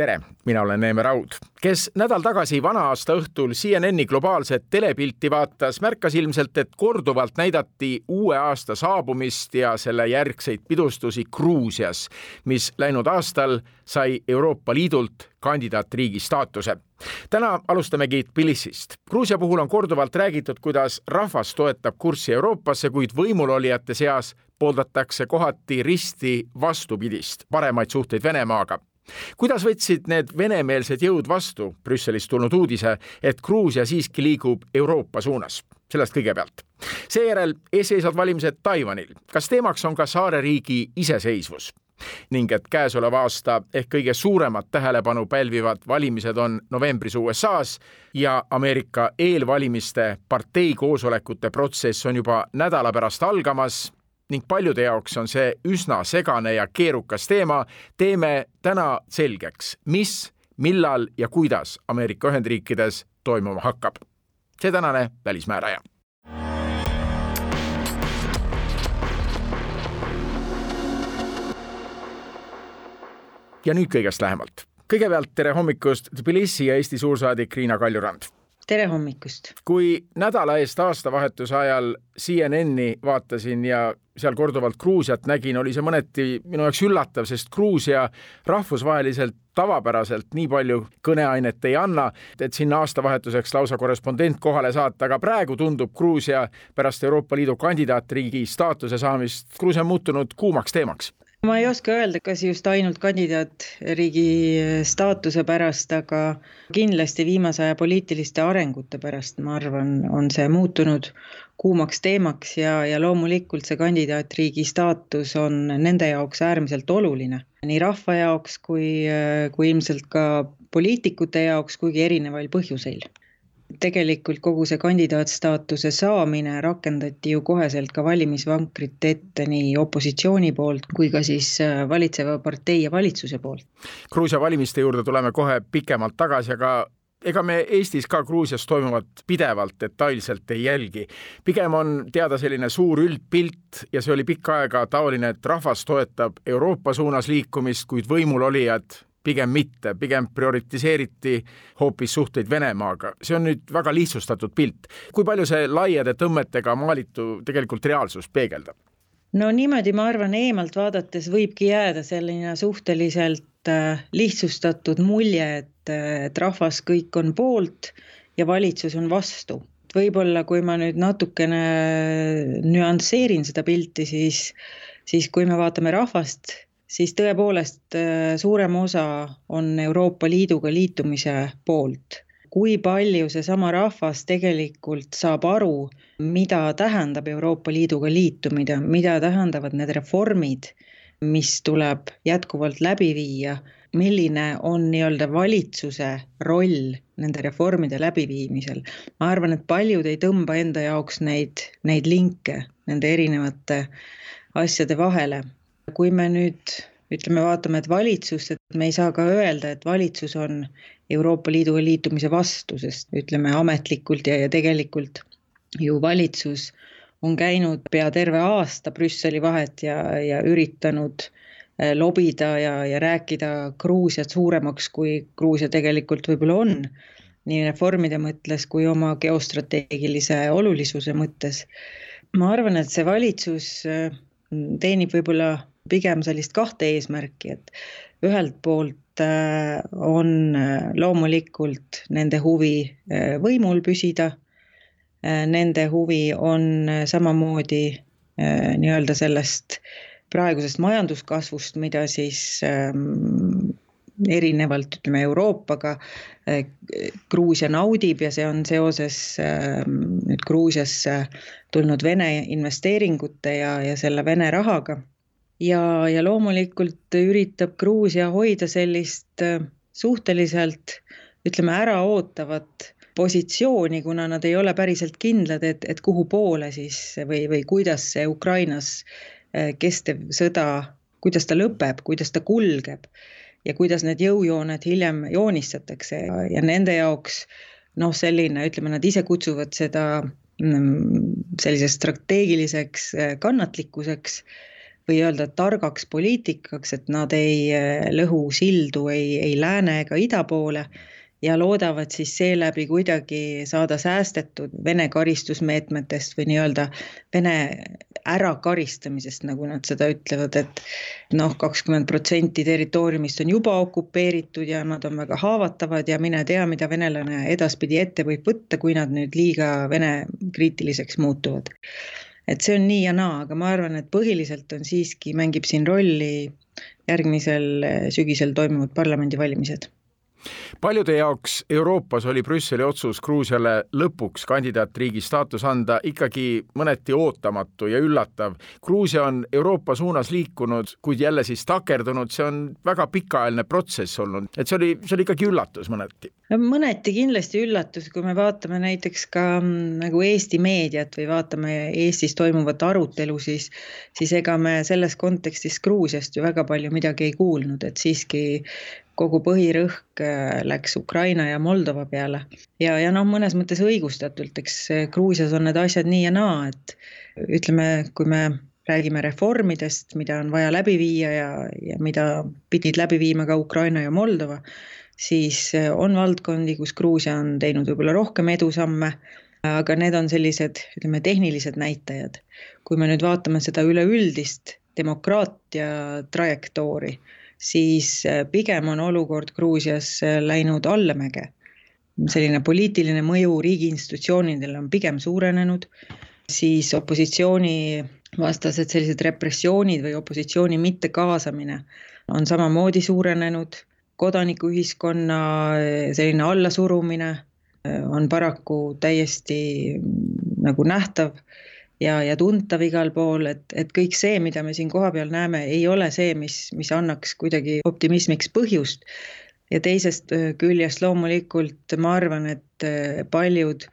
tere, mina olen Neeme Raud. kes nädal tagasi vana-aasta õhtul CNN-i globaalset telepilti vaatas, märkas ilmselt, et korduvalt näidati uue aasta saabumist ja selle järgseid pidustusi Gruusias, mis läinud aastal sai Euroopa Liidult kandidaatriigi staatuse. täna alustamegi Tbilisist. Gruusia puhul on korduvalt räägitud, kuidas rahvas toetab kurssi Euroopasse, kuid võimulolijate seas pooldatakse kohati risti vastupidist, paremaid suhteid Venemaaga kuidas võtsid need venemeelsed jõud vastu Brüsselist tulnud uudise, et Gruusia siiski liigub Euroopa suunas? sellest kõigepealt. seejärel eesseisvad valimised Taiwanil. kas teemaks on ka saareriigi iseseisvus? ning et käesoleva aasta ehk kõige suuremat tähelepanu pälvivad valimised on novembris USA-s ja Ameerika eelvalimiste parteikoosolekute protsess on juba nädala pärast algamas ning paljude jaoks on see üsna segane ja keerukas teema, teeme täna selgeks, mis, millal ja kuidas Ameerika Ühendriikides toimuma hakkab. see tänane välismääraja. ja nüüd kõigest lähemalt. kõigepealt tere hommikust, Tbilisi ja Eesti suursaadik Riina Kaljurand tere hommikust! kui nädala eest aastavahetuse ajal CNN-i vaatasin ja seal korduvalt Gruusiat nägin, oli see mõneti minu jaoks üllatav, sest Gruusia rahvusvaheliselt tavapäraselt nii palju kõneainet ei anna, et sinna aastavahetuseks lausa korrespondent kohale saata, aga praegu tundub Gruusia pärast Euroopa Liidu kandidaatriigi staatuse saamist, Gruusia on muutunud kuumaks teemaks ma ei oska öelda, kas just ainult kandidaatriigi staatuse pärast, aga kindlasti viimase aja poliitiliste arengute pärast, ma arvan, on see muutunud kuumaks teemaks ja, ja loomulikult see kandidaatriigi staatus on nende jaoks äärmiselt oluline. nii rahva jaoks kui, kui ilmselt ka poliitikute jaoks, kuigi erinevail põhjuseil tegelikult kogu see kandidaatstaatuse saamine rakendati ju koheselt ka valimisvankrite ette nii opositsiooni poolt kui ka siis äh, valitseva partei ja valitsuse poolt. Gruusia valimiste juurde tuleme kohe pikemalt tagasi, aga ega me Eestis ka Gruusias toimuvat pidevalt detailselt ei jälgi. pigem on teada selline suur üldpilt ja see oli pikka aega taoline, et rahvas toetab Euroopa suunas liikumist, kuid võimulolijad pigem mitte, pigem prioritiseeriti hoopis suhteid Venemaaga. see on nüüd väga lihtsustatud pilt. kui palju see laiade tõmmetega maalitu tegelikult reaalsust peegeldab? no niimoodi, ma arvan, eemalt vaadates võibki jääda selline suhteliselt äh, lihtsustatud mulje, et, äh, et rahvas kõik on poolt ja valitsus on vastu. võib-olla kui ma nüüd natukene nüansseerin seda pilti, siis, siis kui me vaatame rahvast siis tõepoolest äh, suurem osa on Euroopa Liiduga liitumise poolt. kui palju seesama rahvas tegelikult saab aru, mida tähendab Euroopa Liiduga liitumine, mida tähendavad need reformid, mis tuleb jätkuvalt läbi viia, milline on nii-öelda valitsuse roll nende reformide läbiviimisel. ma arvan, et paljud ei tõmba enda jaoks neid, neid linke nende erinevate asjade vahele kui me nüüd ütleme, vaatame, et valitsust, et me ei saa ka öelda, et valitsus on Euroopa Liiduga liitumise vastu, sest ütleme ametlikult ja, ja tegelikult ju valitsus on käinud pea terve aasta Brüsseli vahet ja, ja üritanud eh, lobida ja, ja rääkida Gruusiat suuremaks, kui Gruusia tegelikult võib-olla on, nii reformide mõttes kui oma geostrateegilise olulisuse mõttes. ma arvan, et see valitsus eh, teenib võib-olla pigem sellist kahte eesmärki, et ühelt poolt äh, on äh, loomulikult nende huvi äh, võimul püsida, nende huvi on samamoodi nii-öelda sellest praegusest majanduskasvust, mida siis ähm, erinevalt ütleme Euroopaga Gruusia naudib ja see on seoses ähm, nüüd Gruusiasse tulnud Vene investeeringute ja, ja selle Vene rahaga ja, ja loomulikult üritab Gruusia hoida sellist äh, suhteliselt ütleme, äraootavat positsiooni, kuna nad ei ole päriselt kindlad, et, et kuhu poole siis või, või kuidas see Ukrainas kestev sõda, kuidas ta lõpeb, kuidas ta kulgeb ja kuidas need jõujooned hiljem joonistatakse. Ja, ja nende jaoks noh, selline, ütleme, nad ise kutsuvad seda mm, selliseks strateegiliseks äh, kannatlikkuseks või öelda targaks poliitikaks, et nad ei äh, lõhu sildu ei, ei lääne ega ida poole ja loodavad siis seeläbi kuidagi saada säästetud Vene karistusmeetmetest või nii-öelda Vene ärakaristamisest, nagu nad seda ütlevad, et noh, kakskümmend protsenti territooriumist on juba okupeeritud ja nad on väga haavatavad ja mine tea, mida venelane edaspidi ette võib võtta, kui nad nüüd liiga Vene kriitiliseks muutuvad. Et see on nii ja naa, aga ma arvan, et põhiliselt on siiski, mängib siin rolli järgmisel sügisel toimuvad parlamendivalimised paljude jaoks Euroopas oli Brüsseli otsus Gruusiale lõpuks kandidaatriigi staatus anda ikkagi mõneti ootamatu ja üllatav. Gruusia on Euroopa suunas liikunud, kuid jälle siis takerdunud, see on väga pikaajaline protsess olnud, et see oli, see oli ikkagi üllatus mõneti. mõneti kindlasti üllatus, kui me vaatame näiteks ka mm, nagu Eesti meediat või vaatame Eestis toimuvat arutelu, siis, siis ega me selles kontekstis Gruusiast ju väga palju midagi ei kuulnud, et siiski kogu põhirõhk äh, läks Ukraina ja Moldova peale. ja, ja noh, mõnes mõttes õigustatult, eks Gruusias on need asjad nii ja naa, et ütleme, kui me räägime reformidest, mida on vaja läbi viia ja, ja mida pidid läbi viima ka Ukraina ja Moldova, siis äh, on valdkondi, kus Gruusia on teinud võib-olla rohkem edusamme, aga need on sellised, ütleme, tehnilised näitajad. kui me nüüd vaatame seda üleüldist demokraatia trajektoori, siis äh, pigem on olukord Gruusias äh, läinud allamäge. selline poliitiline mõju riigi institutsioonidele on pigem suurenenud, siis opositsiooni vastased sellised repressioonid või opositsiooni mittekaasamine on samamoodi suurenenud, kodanikuühiskonna äh, selline allasurumine on paraku täiesti nagu nähtav ja, ja tuntav igal pool, et, et kõik see, mida me siin kohapeal näeme, ei ole see, mis, mis annaks kuidagi optimismiks põhjust. ja teisest äh, küljest loomulikult ma arvan, et äh, paljud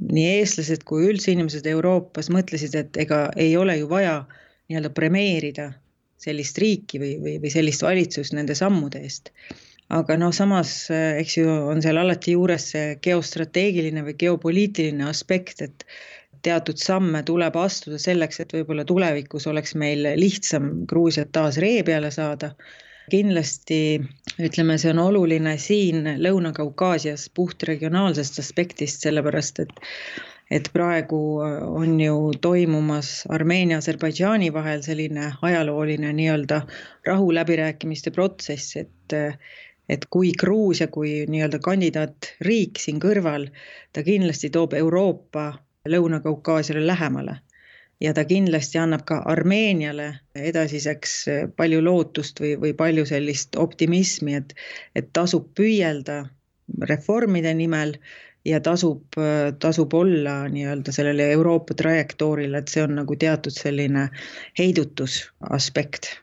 nii eestlased kui üldse inimesed Euroopas mõtlesid, et ega ei ole ju vaja nii-öelda premeerida sellist riiki või, või, või sellist valitsust nende sammude eest aga noh, samas äh, eks ju on seal alati juures see geostrateegiline või geopoliitiline aspekt, et teatud samme tuleb astuda selleks, et võib-olla tulevikus oleks meil lihtsam Gruusiat taas ree peale saada. kindlasti ütleme, see on oluline siin Lõuna-Kaukaasias puht regionaalsest aspektist, sellepärast et et praegu on ju toimumas Armeenia, Aserbaidžaani vahel selline ajalooline nii-öelda rahuläbirääkimiste protsess, et et kui Gruusia kui nii-öelda kandidaatriik siin kõrval, ta kindlasti toob Euroopa Lõuna-Kaukaasiale lähemale ja ta kindlasti annab ka Armeeniale edasiseks palju lootust või, või palju sellist optimismi, et, et tasub püüelda reformide nimel ja tasub, tasub olla nii-öelda sellele Euroopa trajektoorile, et see on nagu teatud selline heidutusaspekt.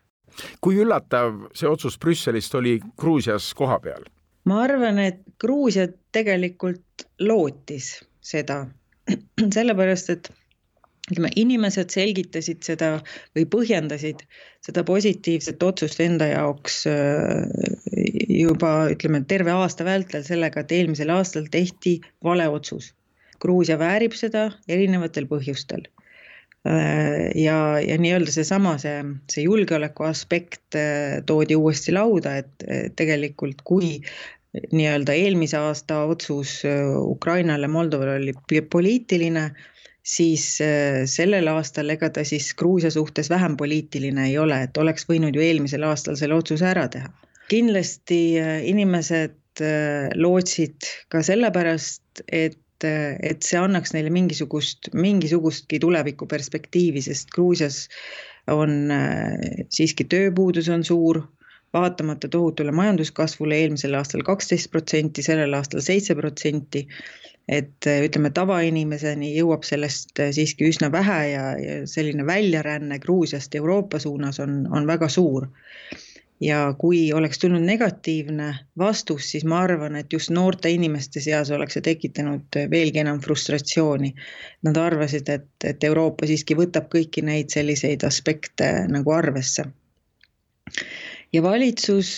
kui üllatav see otsus Brüsselist oli Gruusias kohapeal? ma arvan, et Gruusia tegelikult lootis seda sellepärast, et ütleme, inimesed selgitasid seda või põhjendasid seda positiivset otsust enda jaoks äh, juba ütleme, terve aasta vältel sellega, et eelmisel aastal tehti vale otsus. Gruusia väärib seda erinevatel põhjustel. Äh, ja, ja nii-öelda seesama, see, see julgeoleku aspekt äh, toodi uuesti lauda, et tegelikult kui nii-öelda eelmise aasta otsus äh, Ukrainale, Moldovale oli poliitiline, siis äh, sellel aastal ega ta siis Gruusia suhtes vähem poliitiline ei ole, et oleks võinud ju eelmisel aastal selle otsuse ära teha. kindlasti äh, inimesed lootsid ka sellepärast, et et see annaks neile mingisugust, mingisugustki tulevikuperspektiivi, sest Gruusias on siiski tööpuudus on suur, vaatamata tohutule majanduskasvule eelmisel aastal kaksteist protsenti, sellel aastal seitse protsenti. et ütleme, tavainimeseni jõuab sellest siiski üsna vähe ja, ja selline väljaränne Gruusiast Euroopa suunas on, on väga suur. ja kui oleks tulnud negatiivne vastus, siis ma arvan, et just noorte inimeste seas oleks see tekitanud veelgi enam frustratsiooni. Nad arvasid, et, et Euroopa siiski võtab kõiki neid selliseid aspekte nagu arvesse. Ja valitsus,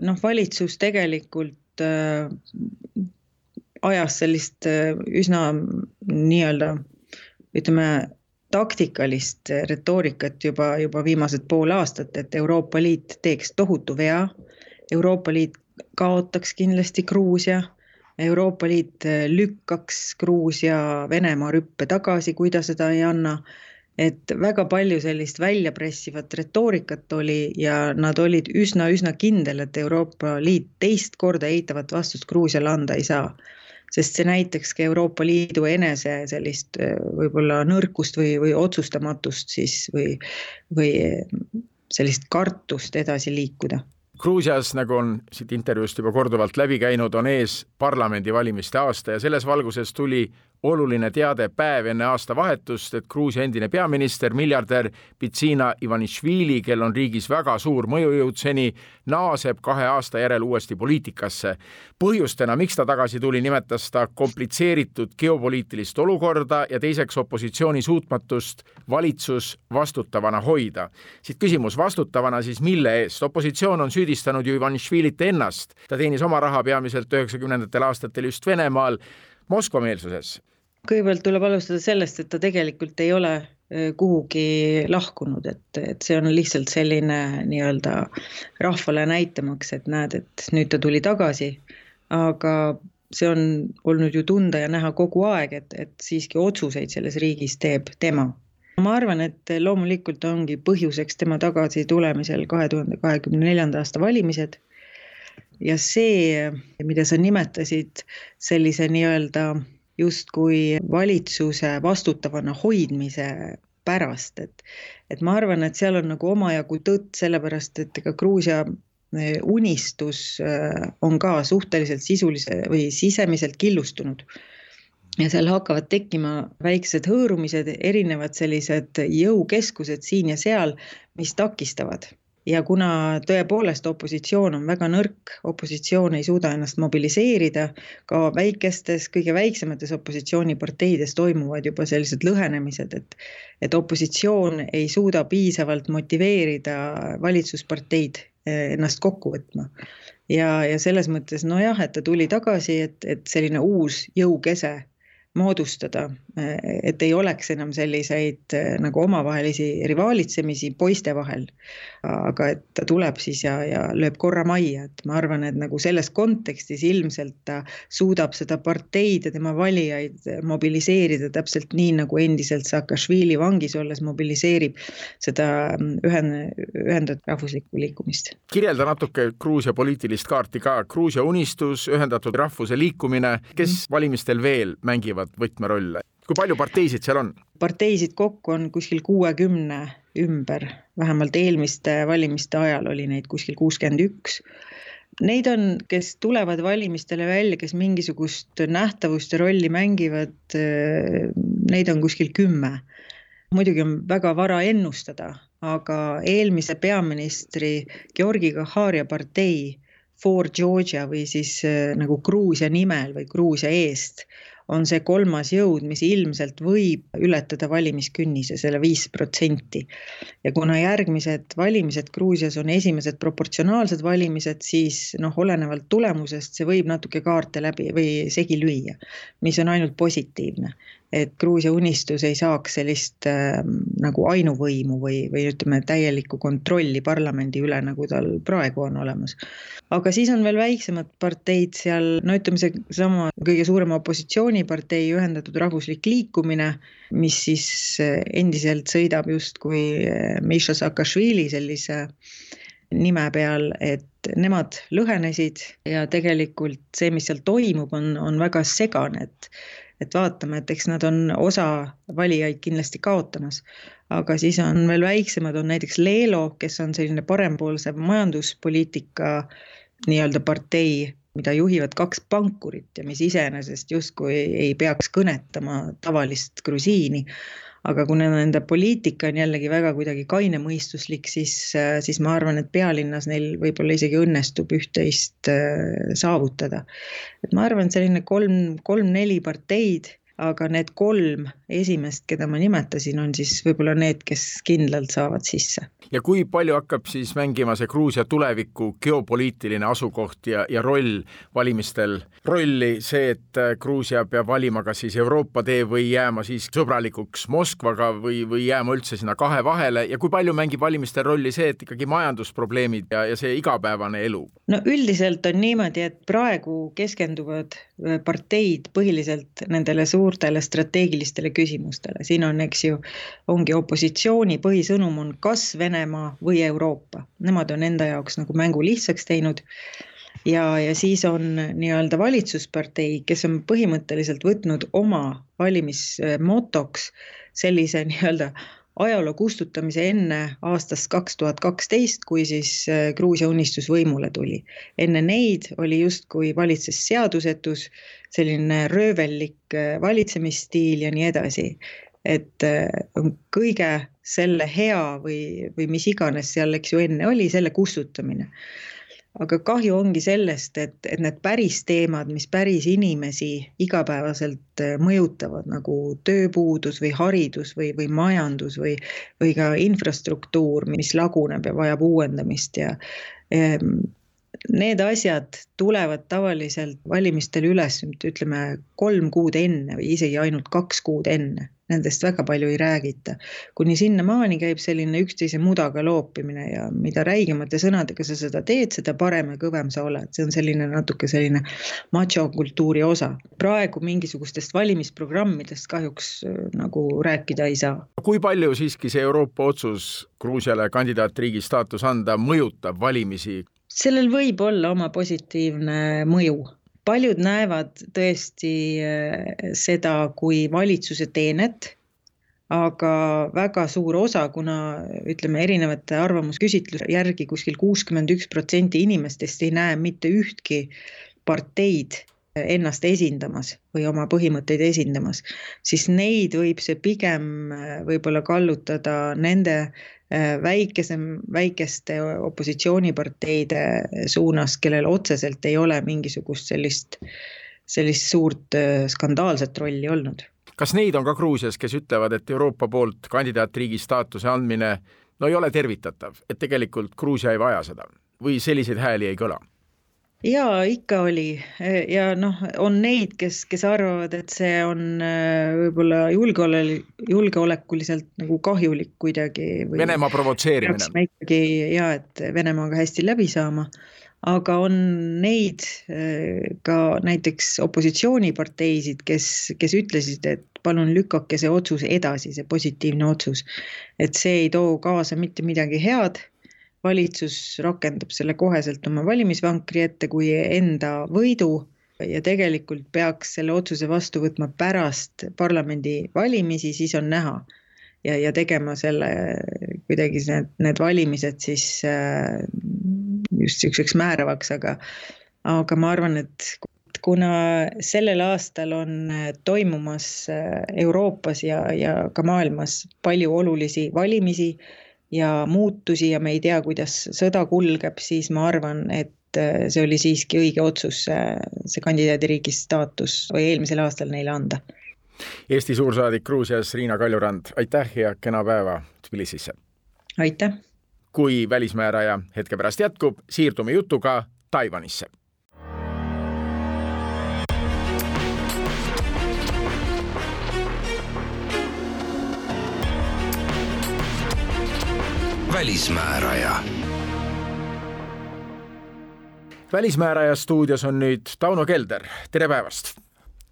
noh, valitsus tegelikult äh, ajas sellist äh, üsna nii-öelda ütleme, taktikalist retoorikat juba, juba viimased pool aastat, et Euroopa Liit teeks tohutu vea. Euroopa Liit kaotaks kindlasti Gruusia. Euroopa Liit lükkaks Gruusia Venemaa rüppe tagasi, kui ta seda ei anna. Et väga palju sellist väljapressivat retoorikat oli ja nad olid üsna-üsna kindel, et Euroopa Liit teist korda eitavat vastust Gruusiale anda ei saa. Sest see näitaks ka Euroopa Liidu enese sellist äh, võib-olla nõrkust või, või otsustamatust siis või, või sellist kartust edasi liikuda. Gruusias, nagu on siit intervjuust juba korduvalt läbi käinud, on ees parlamendivalimiste aasta ja selles valguses tuli oluline teade päev enne aastavahetust, et Gruusia endine peaminister, miljardär Bitsina Ivanišvili, kel on riigis väga suur mõjujõud seni, naaseb kahe aasta järel uuesti poliitikasse. põhjustena, miks ta tagasi tuli, nimetas ta komplitseeritud geopoliitilist olukorda ja teiseks opositsiooni suutmatust valitsus vastutavana hoida. siit küsimus, vastutavana siis mille eest? opositsioon on süüdistanud ju Ivanišvilit ennast, ta teenis oma raha peamiselt üheksakümnendatel aastatel just Venemaal Moskva meelsuses kõigepealt tuleb alustada sellest, et ta tegelikult ei ole äh, kuhugi lahkunud, et, et see on lihtsalt selline nii-öelda rahvale näitamaks, et näed, et nüüd ta tuli tagasi. aga see on olnud ju tunda ja näha kogu aeg, et, et siiski otsuseid selles riigis teeb tema. ma arvan, et loomulikult ongi põhjuseks tema tagasitulemisel kahe tuhande kahekümne neljanda aasta valimised. Ja see, mida sa nimetasid sellise nii-öelda justkui valitsuse vastutavana hoidmise pärast, et et ma arvan, et seal on nagu omajagu tõtt, sellepärast et ega Gruusia eh, unistus eh, on ka suhteliselt sisulise või sisemiselt killustunud. ja seal hakkavad tekkima väiksed hõõrumised, erinevad sellised jõukeskused siin ja seal, mis takistavad ja kuna tõepoolest opositsioon on väga nõrk, opositsioon ei suuda ennast mobiliseerida, ka väikestes, kõige väiksemates opositsiooniparteides toimuvad juba sellised lõhenemised, et et opositsioon ei suuda piisavalt motiveerida valitsusparteid eh, ennast kokku võtma. ja, ja selles mõttes nojah, et ta tuli tagasi, et, et selline uus jõukese moodustada, et ei oleks enam selliseid nagu omavahelisi rivaalitsemisi poiste vahel. aga et ta tuleb siis ja, ja lööb korra majja, et ma arvan, et nagu selles kontekstis ilmselt ta suudab seda parteid ja tema valijaid mobiliseerida täpselt nii, nagu endiselt Saakašvili vangis olles mobiliseerib seda ühen-, ühendatud rahvuslikku liikumist. kirjelda natuke Gruusia poliitilist kaarti ka, Gruusia unistus, ühendatud rahvuse liikumine, kes mm. valimistel veel mängivad mängivad võtmerolle. kui palju parteisid seal on? parteisid kokku on kuskil kuuekümne ümber, vähemalt eelmiste valimiste ajal oli neid kuskil kuuskümmend üks. Neid on, kes tulevad valimistele välja, kes mingisugust nähtavust ja rolli mängivad, neid on kuskil kümme. muidugi on väga vara ennustada, aga eelmise peaministri Georgi Kahharia partei For Georgia või siis nagu Gruusia nimel või Gruusia eest on see kolmas jõud, mis ilmselt võib ületada valimiskünnise, selle viis protsenti. ja kuna järgmised valimised Gruusias on esimesed proportsionaalsed valimised, siis noh, olenevalt tulemusest see võib natuke kaarte läbi või segi lüüa, mis on ainult positiivne et Gruusia unistus ei saaks sellist äh, nagu ainuvõimu või, või ütleme, täielikku kontrolli parlamendi üle, nagu tal praegu on olemas. aga siis on veel väiksemad parteid seal, no ütleme, seesama kõige suurema opositsioonipartei Ühendatud Rahvuslik Liikumine, mis siis äh, endiselt sõidab justkui äh, Miša Saakašvili sellise nime peal, et nemad lõhenesid ja tegelikult see, mis seal toimub, on, on väga segane, et et vaatame, et eks nad on osa valijaid kindlasti kaotamas. aga siis on veel väiksemad, on näiteks Leelo, kes on selline parempoolse majanduspoliitika nii-öelda partei, mida juhivad kaks pankurit ja mis iseenesest justkui ei peaks kõnetama tavalist grusiini. Aga kuna nende poliitika on jällegi väga kuidagi kainemõistuslik, siis, siis ma arvan, et pealinnas neil võib-olla isegi õnnestub üht-teist saavutada. et ma arvan, et selline kolm, kolm-neli parteid aga need kolm esimest, keda ma nimetasin, on siis võib-olla need, kes kindlalt saavad sisse. ja kui palju hakkab siis mängima see Gruusia tuleviku geopoliitiline asukoht ja, ja roll valimistel, rolli see, et äh, Gruusia peab valima kas siis Euroopa tee või jääma siis sõbralikuks Moskvaga või, või jääma üldse sinna kahe vahele ja kui palju mängib valimistel rolli see, et ikkagi majandusprobleemid ja, ja see igapäevane elu? no üldiselt on niimoodi, et praegu keskenduvad äh, parteid põhiliselt nendele suur suurtele strateegilistele küsimustele, siin on, eks ju, ongi opositsiooni põhisõnum on kas Venemaa või Euroopa, nemad on enda jaoks nagu mängu lihtsaks teinud. ja, ja siis on nii-öelda valitsuspartei, kes on põhimõtteliselt võtnud oma valimismotoks sellise nii-öelda ajaloo kustutamise enne aastast kaks tuhat kaksteist, kui siis äh, Gruusia unistus võimule tuli. enne neid oli justkui valitses seadusetus, selline röövellik äh, valitsemisstiil ja nii edasi. et äh, kõige selle hea või, või mis iganes seal, eks ju, enne oli, selle kustutamine aga kahju ongi sellest, et, et need päris teemad, mis päris inimesi igapäevaselt äh, mõjutavad, nagu tööpuudus või haridus või, või majandus või, või ka infrastruktuur, mis laguneb ja vajab uuendamist ja ehm, need asjad tulevad tavaliselt valimistel üles, ütleme kolm kuud enne või isegi ainult kaks kuud enne nendest väga palju ei räägita. kuni sinnamaani käib selline üksteise mudaga loopimine ja mida räigemate sõnadega sa seda teed, seda parem ja kõvem sa oled, see on selline natuke selline machokultuuri osa. praegu mingisugustest valimisprogrammidest kahjuks äh, nagu rääkida ei saa. kui palju siiski see Euroopa otsus Gruusiale kandidaatriigi staatus anda mõjutab valimisi? Sellel võib olla oma positiivne mõju. Paljud näevad tõesti äh, seda kui valitsuse teenet, aga väga suur osa, kuna ütleme, erinevate arvamusküsitluse järgi kuskil kuuskümmend üks protsenti inimestest ei näe mitte ühtki parteid ennast esindamas või oma põhimõtteid esindamas, siis neid võib see pigem äh, võib-olla kallutada nende väikesem, väikeste opositsiooniparteide suunas, kellel otseselt ei ole mingisugust sellist, sellist suurt äh, skandaalset rolli olnud. kas neid on ka Gruusias, kes ütlevad, et Euroopa poolt kandidaatriigi staatuse andmine no ei ole tervitatav, et tegelikult Gruusia ei vaja seda või selliseid hääli ei kõla? Jaa, ikka oli ja noh, on neid, kes, kes arvavad, et see on äh, võib-olla julgeole-, julgeolekuliselt nagu kahjulik kuidagi. Venemaa provotseerimine. ikkagi ja, et Venemaaga hästi läbi saama, aga on neid äh, ka näiteks opositsiooniparteisid, kes, kes ütlesid, et palun lükake see otsus edasi, see positiivne otsus. et see ei too kaasa mitte midagi head valitsus rakendab selle koheselt oma valimisvankri ette kui enda võidu ja tegelikult peaks selle otsuse vastu võtma pärast parlamendivalimisi, siis on näha. ja, ja tegema selle kuidagi need, need valimised siis äh, just niisuguseks määravaks, aga, aga ma arvan, et kuna sellel aastal on toimumas äh, Euroopas ja, ja ka maailmas palju olulisi valimisi ja muutusi ja me ei tea, kuidas sõda kulgeb, siis ma arvan, et äh, see oli siiski õige otsus, see kandidaadiriigi staatus või eelmisel aastal neile anda. Eesti suursaadik Gruusias Riina Kaljurand, aitäh ja kena päeva Tbilisisse! aitäh! kui välismääraja hetke pärast jätkub, siirdume jutuga Taiwanisse välismääraja. välismääraja stuudios on nüüd Tauno Kelder, tere päevast!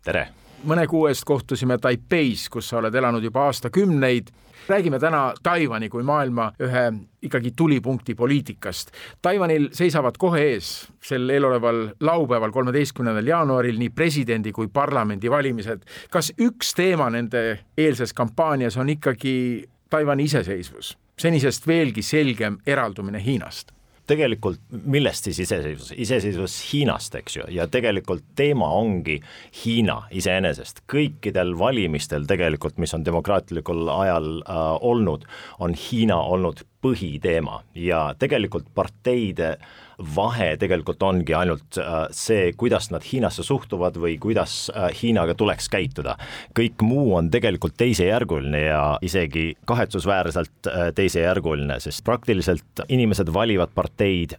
tere! mõne kuu eest kohtusime Taipeis, kus sa oled elanud juba aastakümneid. räägime täna Taiwan'i kui maailma ühe ikkagi tulipunkti poliitikast. Taiwan'il seisavad kohe ees sel eeloleval laupäeval, kolmeteistkümnendal jaanuaril nii presidendi kui parlamendivalimised. kas üks teema nende eelses kampaanias on ikkagi Taiwan'i iseseisvus? Senisest veelgi selgem eraldumine Hiinast? tegelikult millest siis iseseisvus, iseseisvus Hiinast, eks ju, ja tegelikult teema ongi Hiina iseenesest. kõikidel valimistel tegelikult, mis on demokraatlikul ajal äh, olnud, on Hiina olnud põhiteema ja tegelikult parteide vahe tegelikult ongi ainult äh, see, kuidas nad Hiinasse suhtuvad või kuidas äh, Hiinaga tuleks käituda. kõik muu on tegelikult teisejärguline ja isegi kahetsusväärselt äh, teisejärguline, sest praktiliselt inimesed valivad parteid,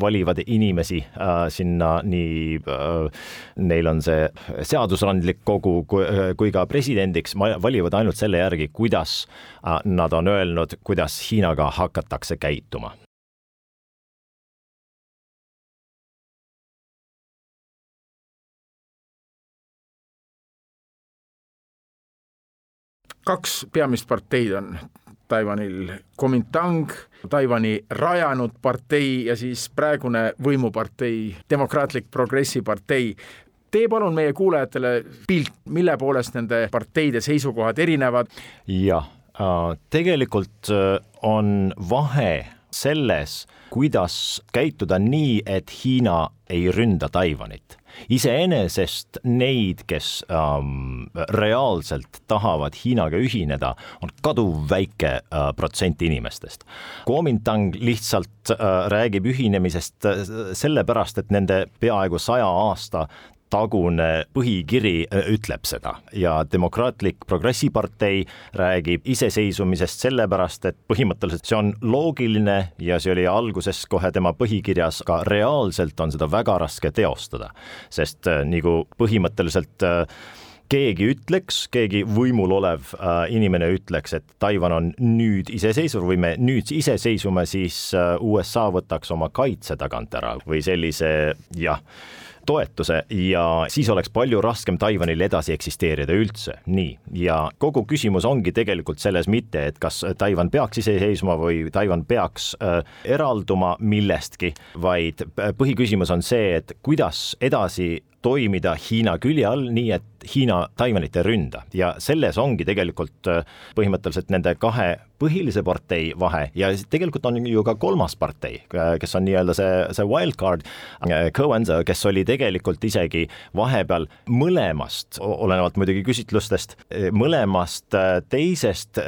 valivad inimesi sinna nii, neil on see seadusandlik kogu kui, kui ka presidendiks, valivad ainult selle järgi, kuidas nad on öelnud, kuidas Hiinaga hakatakse käituma kaks peamist parteid on Taiwanil, Kuomintang, Taiwan'i rajanud partei ja siis praegune võimupartei, Demokraatlik Progressipartei. tee palun meie kuulajatele pilt, mille poolest nende parteide seisukohad erinevad. jah, äh, tegelikult äh, on vahe selles, kuidas käituda nii, et Hiina ei ründa Taiwanit iseenesest neid, kes ähm, reaalselt tahavad Hiinaga ühineda, on kaduvväike äh, protsent inimestest. Kuomintang lihtsalt äh, räägib ühinemisest äh, sellepärast, et nende peaaegu saja aasta tagune põhikiri äh, ütleb seda. Ja Demokraatlik Progressipartei räägib iseseisvumisest sellepärast, et põhimõtteliselt see on loogiline ja see oli alguses kohe tema põhikirjas, aga reaalselt on seda väga raske teostada, sest äh, nagu põhimõtteliselt äh, keegi ütleks, keegi võimul olev inimene ütleks, et Taiwan on nüüd iseseisev või me nüüd iseseisvume, siis USA võtaks oma kaitse tagant ära või sellise jah toetuse ja siis oleks palju raskem Taiwanil edasi eksisteerida üldse, nii. ja kogu küsimus ongi tegelikult selles mitte, et kas Taiwan peaks iseseisvuma või Taiwan peaks äh, eralduma millestki, vaid põhiküsimus on see, et kuidas edasi toimida Hiina külje all, nii et Hiina Taiwanit ei ründa. Ja selles ongi tegelikult äh, põhimõtteliselt nende kahe põhilise partei vahe. Ja tegelikult on ju ka kolmas partei, äh, kes on nii-öelda see, see wildcard, äh, kes oli tegelikult isegi vahepeal mõlemast, olenevalt muidugi küsitlustest, mõlemast teisest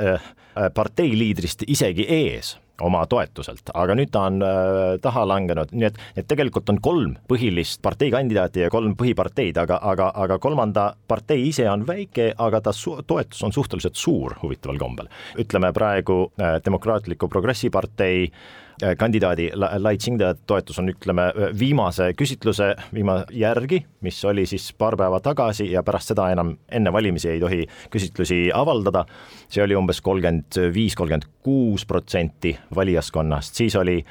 parteiliidrist isegi ees oma toetuselt, aga nüüd ta on äh, taha langenud, nii et, et tegelikult on kolm põhilist parteikandidaati ja kolm põhiparteid, aga, aga, aga kolmanda partei ise on väike, aga ta su-, toetus on suhteliselt suur huvitaval kombel. ütleme praegu äh, Demokraatliku Progressi partei äh, Äh, kandidaadi Lai Chingde toetus on, ütleme, viimase küsitluse viima- järgi, mis oli siis paar päeva tagasi ja pärast seda enam enne valimisi ei tohi küsitlusi avaldada, see oli umbes kolmkümmend viis, kolmkümmend kuus protsenti valijaskonnast, siis oli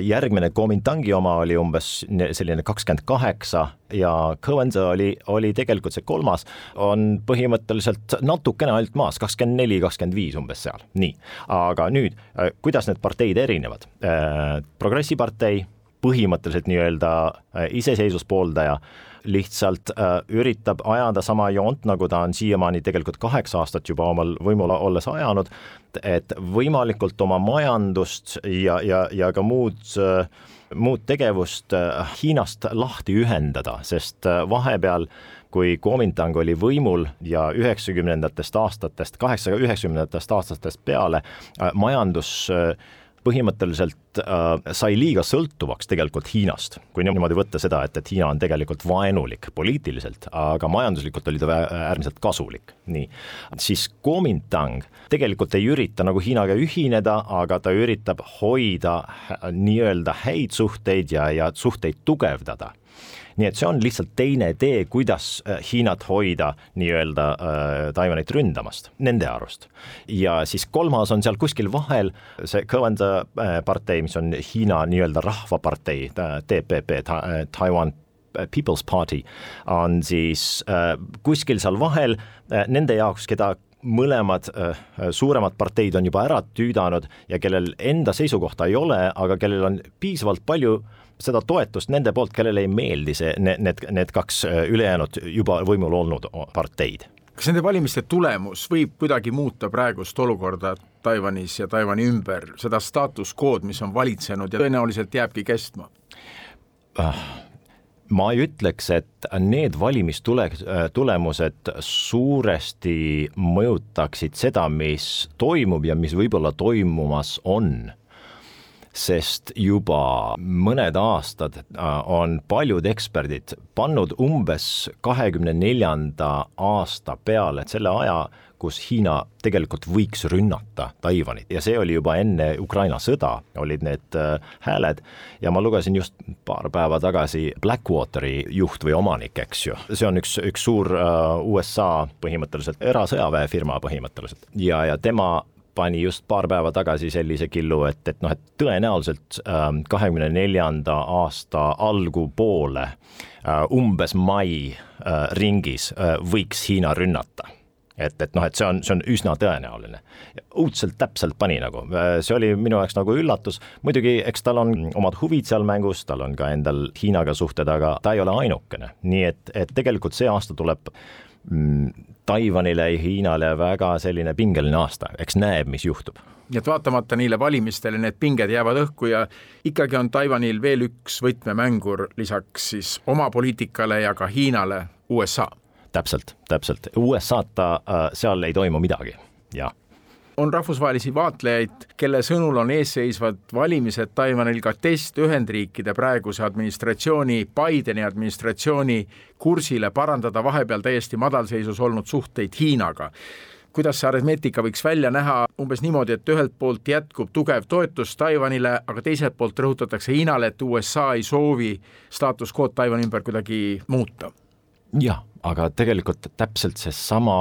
järgmine Kuomintangi oma oli umbes selline kakskümmend kaheksa ja Coenza oli, oli tegelikult see kolmas, on põhimõtteliselt natukene ainult maas, kakskümmend neli, kakskümmend viis umbes seal, nii. aga nüüd, äh, kuidas need parteid erinevad? Äh, progressi partei, põhimõtteliselt nii-öelda äh, iseseisvuspooldaja lihtsalt äh, üritab ajada sama joont, nagu ta on siiamaani tegelikult kaheksa aastat juba omal võimul olles ajanud, et võimalikult oma majandust ja, ja, ja ka muud äh, muud tegevust äh, Hiinast lahti ühendada, sest äh, vahepeal kui Kuomintang oli võimul ja üheksakümnendatest aastatest, kaheksa, üheksakümnendatest aastatest peale äh, majandus äh, põhimõtteliselt äh, sai liiga sõltuvaks tegelikult Hiinast, kui niimoodi võtta seda, et, et Hiina on tegelikult vaenulik poliitiliselt, aga majanduslikult oli ta äärmiselt kasulik, nii. siis Kuomintang tegelikult ei ürita nagu Hiinaga ühineda, aga ta üritab hoida nii-öelda häid suhteid ja, ja suhteid tugevdada nii et see on lihtsalt teine tee, kuidas äh, Hiinat hoida nii-öelda äh, Taiwanit ründamast, nende arust. ja siis kolmas on seal kuskil vahel see Kõvanda äh, partei, mis on Hiina nii-öelda rahvapartei, TPP, Taiwan People's Party, on siis kuskil seal vahel nende jaoks, keda mõlemad suuremad parteid on juba ära tüüdanud ja kellel enda seisukohta ei ole, aga kellel on piisavalt palju äh, seda toetust nende poolt, kellele ei meeldi see, need, need, kaks ülejäänud juba võimul olnud parteid kas nende valimiste tulemus võib kuidagi muuta praegust olukorda Taiwanis ja Taiwan'i ümber, seda status quo'd, mis on valitsenud ja tõenäoliselt jääbki kestma? Ah, ma ei ütleks, et need valimistule-, tulemused suuresti mõjutaksid seda, mis toimub ja mis võib-olla toimumas on sest juba mõned aastad äh, on paljud eksperdid pannud umbes kahekümne neljanda aasta peale selle aja, kus Hiina tegelikult võiks rünnata Taiwanit. Ja see oli juba enne Ukraina sõda, olid need äh, hääled. Ja ma lugesin just paar päeva tagasi Blackwateri juht või omanik, eks ju, see on üks, üks suur äh, USA põhimõtteliselt erasõjaväefirma põhimõtteliselt. Ja, ja tema pani just paar päeva tagasi sellise killu, et, et noh, et tõenäoliselt ähm, kahekümne neljanda aasta algupoole äh, umbes mai äh, ringis äh, võiks Hiina rünnata. Et, et noh, et see on, see on üsna tõenäoline. õudselt täpselt pani nagu, see oli minu jaoks nagu üllatus, muidugi eks tal on omad huvid seal mängus, tal on ka endal Hiinaga suhted, aga ta ei ole ainukene, nii et, et tegelikult see aasta tuleb Taiwanile ja Hiinale väga selline pingeline aasta, eks näeb, mis juhtub. Nii et vaatamata neile valimistele need pinged jäävad õhku ja ikkagi on Taiwanil veel üks võtmemängur lisaks siis oma poliitikale ja ka Hiinale, USA. täpselt, täpselt, USA-ta äh, seal ei toimu midagi, jah on rahvusvahelisi vaatlejaid, kelle sõnul on eesseisvad valimised Taiwanil ka test Ühendriikide praeguse administratsiooni, Bideni administratsiooni kursile parandada vahepeal täiesti madalseisus olnud suhteid Hiinaga. kuidas see aritmeetika võiks välja näha? Umbes niimoodi, et ühelt poolt jätkub tugev toetus Taiwanile, aga teiselt poolt rõhutatakse Hiinale, et USA ei soovi staatus quo'd Taiwan'i ümber kuidagi muuta. Jah, aga tegelikult täpselt seesama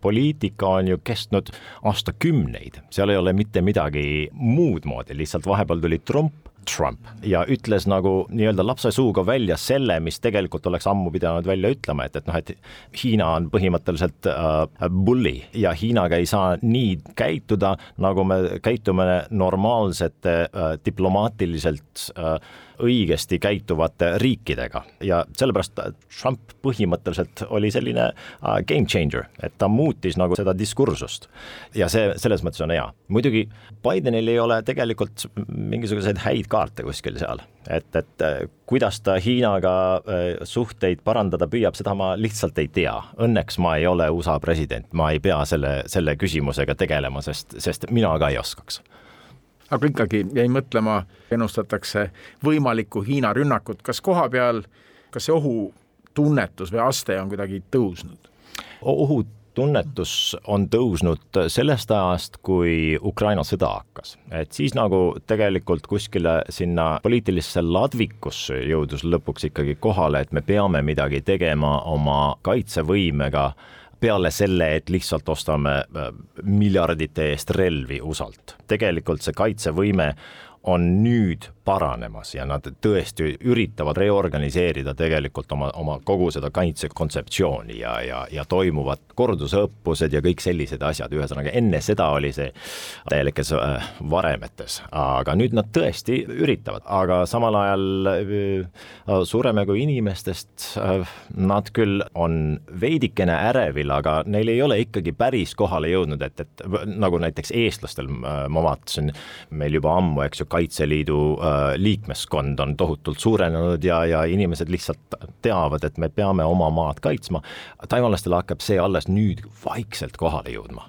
poliitika on ju kestnud aastakümneid, seal ei ole mitte midagi muud moodi, lihtsalt vahepeal tuli Trump Trump ja ütles nagu nii-öelda lapse suuga välja selle, mis tegelikult oleks ammu pidanud välja ütlema, et, et noh, et Hiina on põhimõtteliselt äh, bully ja Hiinaga ei saa nii käituda, nagu me käitume normaalsete äh, diplomaatiliselt äh, õigesti käituvate riikidega ja sellepärast Trump põhimõtteliselt oli selline uh, game changer, et ta muutis nagu seda diskursust. ja see selles mõttes on hea. muidugi Bidenil ei ole tegelikult mingisuguseid häid kaarte kuskil seal, et, et äh, kuidas ta Hiinaga äh, suhteid parandada püüab, seda ma lihtsalt ei tea. Õnneks ma ei ole USA president, ma ei pea selle, selle küsimusega tegelema, sest, sest mina ka ei oskaks aga ikkagi jäi mõtlema, ennustatakse võimalikku Hiina rünnakut, kas koha peal, kas see ohutunnetus või aste on kuidagi tõusnud? ohutunnetus on tõusnud sellest ajast, kui Ukraina sõda hakkas, et siis nagu tegelikult kuskile sinna poliitilisse ladvikusse jõudus lõpuks ikkagi kohale, et me peame midagi tegema oma kaitsevõimega peale selle, et lihtsalt ostame äh, miljardite eest relvi USA-lt. tegelikult see kaitsevõime on nüüd paranemas ja nad tõesti üritavad reorganiseerida tegelikult oma, oma kogu seda kaitsekontseptsiooni ja, ja, ja toimuvad kordusõppused ja kõik sellised asjad, ühesõnaga enne seda oli see täielikes äh, varemetes, aga nüüd nad tõesti üritavad, aga samal ajal äh, sureme kui inimestest äh,, nad küll on veidikene ärevil, aga neil ei ole ikkagi päris kohale jõudnud, et, et nagu näiteks eestlastel ma vaatasin, meil juba ammu, eks ju, Kaitseliidu äh, liikmeskond on tohutult suurenenud ja, ja inimesed lihtsalt teavad, et me peame oma maad kaitsma. taiwanlastel hakkab see alles nüüd vaikselt kohale jõudma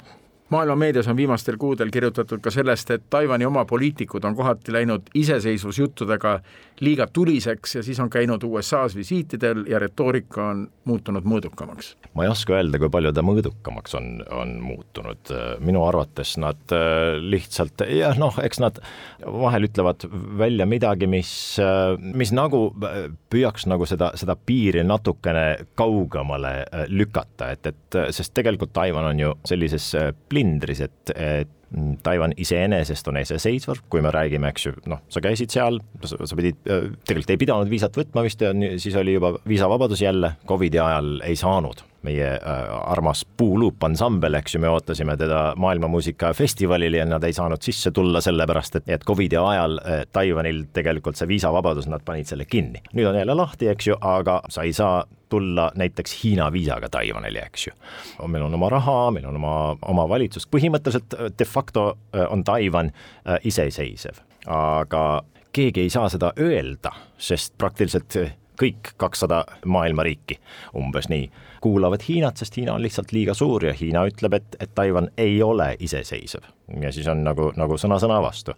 maailma meedias on viimastel kuudel kirjutatud ka sellest, et Taiwan'i oma poliitikud on kohati läinud iseseisvusjuttudega liiga tuliseks ja siis on käinud USA-s visiitidel ja retoorika on muutunud mõõdukamaks. ma ei oska öelda, kui palju ta mõõdukamaks on, on muutunud, minu arvates nad äh, lihtsalt jah, noh, eks nad vahel ütlevad välja midagi, mis, äh, mis nagu äh, püüaks nagu seda, seda piiri natukene kaugemale lükata, et, et sest tegelikult Taiwan on ju sellises plindris, et, et Taiwan iseenesest on iseseisvar, kui me räägime, eks ju, noh, sa käisid seal, sa pidid, tegelikult ei pidanud viisat võtma vist siis oli juba viisavabadus jälle, Covidi ajal ei saanud meie äh, armas Puuluup ansambel, eks ju, me ootasime teda maailmamuusikafestivalil ja nad ei saanud sisse tulla, sellepärast et, et Covidi ajal äh, Taiwanil tegelikult see viisavabadus, nad panid selle kinni. nüüd on jälle lahti, eks ju, aga sa ei saa tulla näiteks Hiina viisaga Taiwanile, eks ju. meil on oma raha, meil on oma, oma valitsus, põhimõtteliselt de facto on Taiwan iseseisev, aga keegi ei saa seda öelda, sest praktiliselt kõik kakssada maailma riiki, umbes nii, kuulavad Hiinat, sest Hiina on lihtsalt liiga suur ja Hiina ütleb, et, et Taiwan ei ole iseseisev. ja siis on nagu, nagu sõna sõna vastu.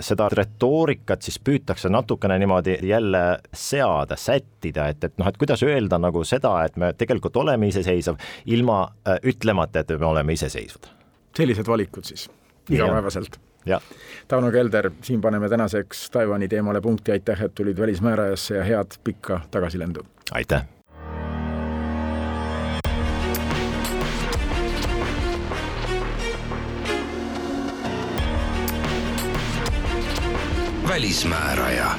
seda retoorikat siis püütakse natukene niimoodi jälle seada, sättida, et, et noh, et kuidas öelda nagu seda, et me tegelikult oleme iseseisev, ilma äh, ütlemata, et me oleme iseseisvad. sellised valikud siis, igapäevaselt Tauno Kelder, siin paneme tänaseks Taiwan'i teemale punkti, aitäh, et tulid Välismäärajasse ja head pikka tagasilendu! aitäh! välismääraja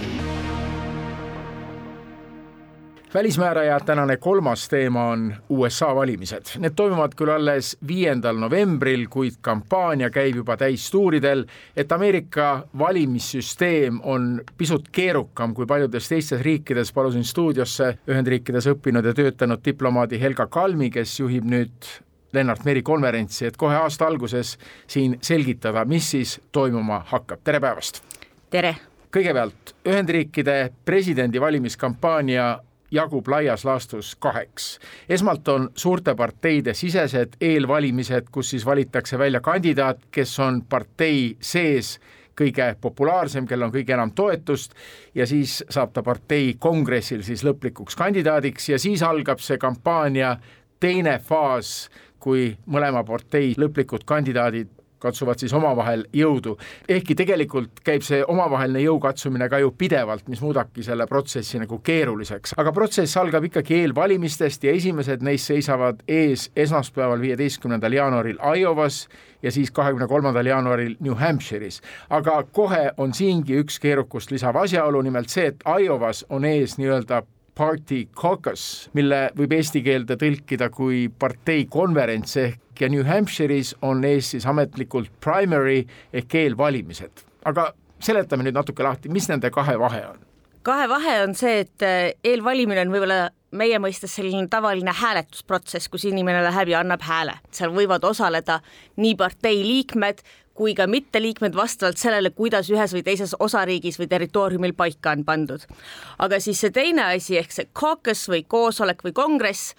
välismääraja tänane kolmas teema on USA valimised. Need toimuvad küll alles viiendal novembril, kuid kampaania käib juba täistuuridel, et Ameerika valimissüsteem on pisut keerukam kui paljudes teistes riikides. palusin stuudiosse Ühendriikides õppinud ja töötanud diplomaadi Helga Kalmi, kes juhib nüüd Lennart Meri konverentsi, et kohe aasta alguses siin selgitada, mis siis toimuma hakkab. tere päevast! tere! kõigepealt Ühendriikide presidendivalimiskampaania jagub laias laastus kaheks. esmalt on suurte parteide sisesed eelvalimised, kus siis valitakse välja kandidaat, kes on partei sees kõige populaarsem, kellel on kõige enam toetust ja siis saab ta partei kongressil siis lõplikuks kandidaadiks ja siis algab see kampaania teine faas, kui mõlema partei lõplikud kandidaadid katsuvad siis omavahel jõudu. ehkki tegelikult käib see omavaheline jõu katsumine ka ju pidevalt, mis muudabki selle protsessi nagu keeruliseks, aga protsess algab ikkagi eelvalimistest ja esimesed neist seisavad ees esmaspäeval, viieteistkümnendal jaanuaril Iowas ja siis kahekümne kolmandal jaanuaril New Hampshire'is. aga kohe on siingi üks keerukust lisav asjaolu, nimelt see, et Iowas on ees nii-öelda Party Caucus, mille võib eesti keelde tõlkida kui partei konverents ehk ja New Hampshire'is on ees siis ametlikult primary ehk eelvalimised. aga seletame nüüd natuke lahti, mis nende kahe vahe on? kahe vahe on see, et eh, eelvalimine on võib-olla meie mõistes selline tavaline hääletusprotsess, kus inimene läheb ja annab hääle, seal võivad osaleda nii partei liikmed kui ka mitteliikmed vastavalt sellele, kuidas ühes või teises osariigis või territooriumil paika on pandud. aga siis see teine asi ehk see caucus või koosolek või kongress,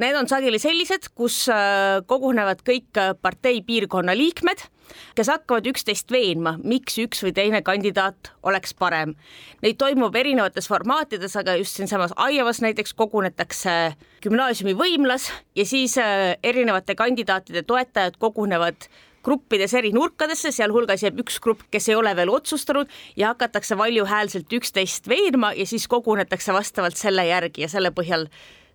need on sageli sellised, kus äh, kogunevad kõik äh, partei piirkonna liikmed, kes hakkavad üksteist veenma, miks üks või teine kandidaat oleks parem. Neid toimub erinevates formaatides, aga just siinsamas Iowas näiteks kogunetakse gümnaasiumi võimlas ja siis äh, erinevate kandidaatide toetajad kogunevad gruppides eri nurkadesse, sealhulgas jääb üks grupp, kes ei ole veel otsustanud ja hakatakse valjuhäälselt üksteist veenma ja siis kogunetakse vastavalt selle järgi ja selle põhjal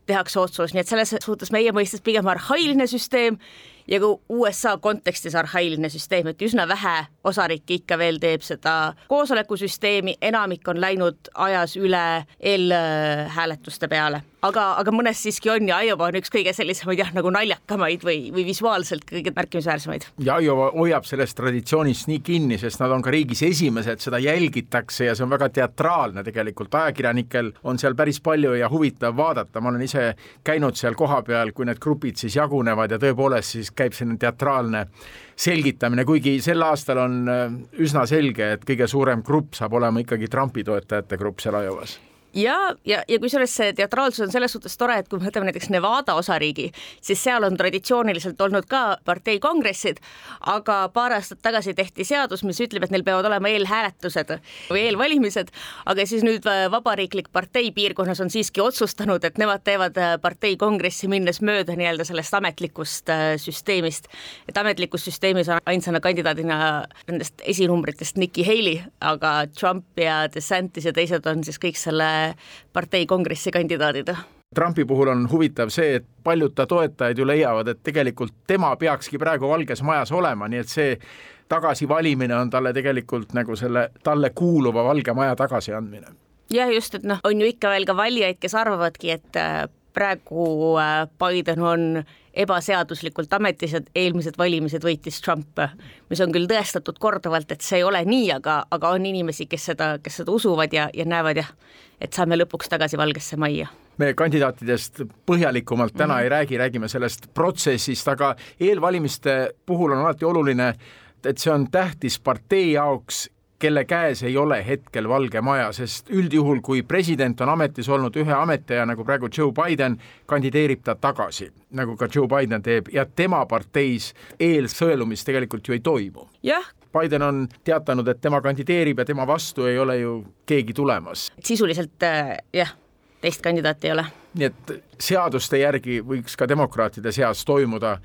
tehakse otsus, nii et selles suhtes meie mõistes pigem arhailine süsteem ja ka USA kontekstis arhailine süsteem, et üsna vähe osariike ikka veel teeb seda koosolekusüsteemi, enamik on läinud ajas üle eelhääletuste peale, aga, aga mõnes siiski on ja Iowa on üks kõige sellisemaid jah, nagu naljakamaid või, või visuaalselt kõige märkimisväärsemaid. ja Iowa hoiab sellest traditsioonist nii kinni, sest nad on ka riigis esimesed, seda jälgitakse ja see on väga teatraalne tegelikult, ajakirjanikel on seal päris palju ja huvitav vaadata, ma olen ise käinud seal kohapeal, kui need grupid siis jagunevad ja tõepoolest siis käib selline teatraalne selgitamine, kuigi sel aastal on äh, üsna selge, et kõige suurem grupp saab olema ikkagi Trumpi toetajate grupp seal Iowas ja, ja, ja kusjuures see teatraalsus on selles suhtes tore, et kui me võtame näiteks Nevada osariigi, siis seal on traditsiooniliselt olnud ka partei kongressid, aga paar aastat tagasi tehti seadus, mis ütleb, et neil peavad olema eelhääletused või eelvalimised, aga siis nüüd vabariiklik partei piirkonnas on siiski otsustanud, et nemad teevad äh, partei kongressi minnes mööda nii-öelda sellest ametlikust äh, süsteemist. et ametlikus süsteemis on ainsana kandidaadina nendest esinumbritest Nikki Haley, aga Trump ja DeSantis ja teised on siis kõik selle partei kongressi kandidaadid Trumpi puhul on huvitav see, et paljud ta toetajad ju leiavad, et tegelikult tema peakski praegu Valges Majas olema, nii et see tagasivalimine on talle tegelikult nagu selle talle kuuluva Valge Maja tagasiandmine. jah, just, et noh, on ju ikka veel ka valijaid, kes arvavadki, et praegu äh, Biden on ebaseaduslikult ametis ja eelmised valimised võitis Trump, mis on küll tõestatud korduvalt, et see ei ole nii, aga, aga on inimesi, kes seda, kes seda usuvad ja, ja näevad jah, et saame lõpuks tagasi Valgesse Majja me kandidaatidest põhjalikumalt täna mm -hmm. ei räägi, räägime sellest protsessist, aga eelvalimiste puhul on alati oluline, et see on tähtis partei jaoks, kelle käes ei ole hetkel Valge Maja, sest üldjuhul, kui president on ametis olnud ühe ametiaja, nagu praegu Joe Biden, kandideerib ta tagasi, nagu ka Joe Biden teeb ja tema parteis eelsõelumist tegelikult ju ei toimu. jah, Biden on teatanud, et tema kandideerib ja tema vastu ei ole ju keegi tulemas. sisuliselt äh, jah teist kandidaati ei ole. Nii et seaduste järgi võiks ka demokraatide seas toimuda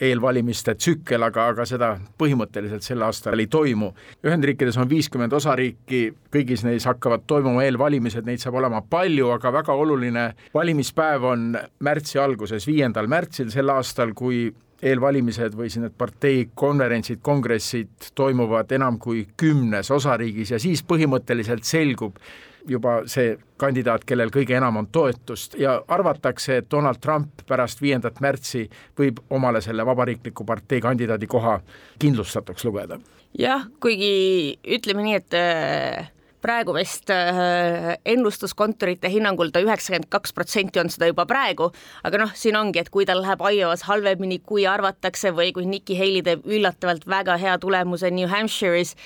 eelvalimiste tsükkel, aga, aga seda põhimõtteliselt sel aastal ei toimu. Ühendriikides on viiskümmend osariiki, kõigis neis hakkavad toimuma eelvalimised, neid saab olema palju, aga väga oluline valimispäev on märtsi alguses, viiendal märtsil sel aastal, kui eelvalimised või siis need partei konverentsid, kongressid toimuvad enam kui kümnes osariigis ja siis põhimõtteliselt selgub, juba see kandidaat, kellel kõige enam on toetust ja arvatakse, et Donald Trump pärast viiendat märtsi võib omale selle vabariikliku partei kandidaadi koha kindlustatuks lugeda. jah, kuigi ütleme nii, et äh, praegu vist äh, ennustuskontorite hinnangul ta üheksakümmend kaks protsenti on seda juba praegu, aga noh, siin ongi, et kui tal läheb Iowas halvemini, kui arvatakse või kui Nikki Haley teeb üllatavalt väga hea tulemuse New Hampshire'is,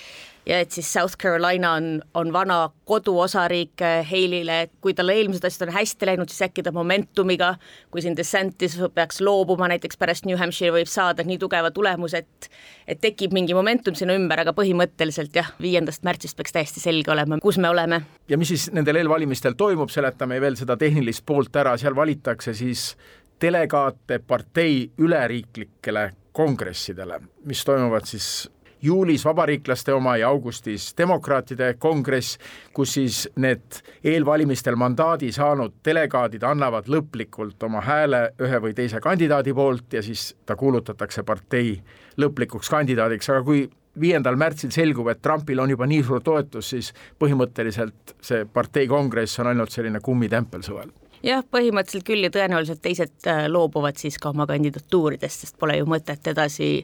ja et siis South Carolina on, on vana koduosariik äh, Haley'le, et kui tal eelmised asjad on hästi läinud, siis äkki ta momentumiga, kui siin DeSantis peaks loobuma näiteks pärast New Hampshire, võib saada nii tugeva tulemuse, et et tekib mingi momentum sinna ümber, aga põhimõtteliselt jah, viiendast märtsist peaks täiesti selge olema, kus me oleme. ja mis siis nendel eelvalimistel toimub, seletame veel seda tehnilist poolt ära, seal valitakse siis delegaate partei üleriiklikele kongressidele, mis toimuvad siis juulis vabariiklaste oma ja augustis demokraatide kongress, kus siis need eelvalimistel mandaadi saanud delegaadid annavad lõplikult oma hääle ühe või teise kandidaadi poolt ja siis ta kuulutatakse partei lõplikuks kandidaadiks, aga kui viiendal märtsil selgub, et Trumpil on juba nii suur toetus, siis põhimõtteliselt see partei kongress on ainult selline kummitempel suvel jah, põhimõtteliselt küll ja tõenäoliselt teised äh, loobuvad siis ka oma kandidatuuridest, sest pole ju mõtet edasi,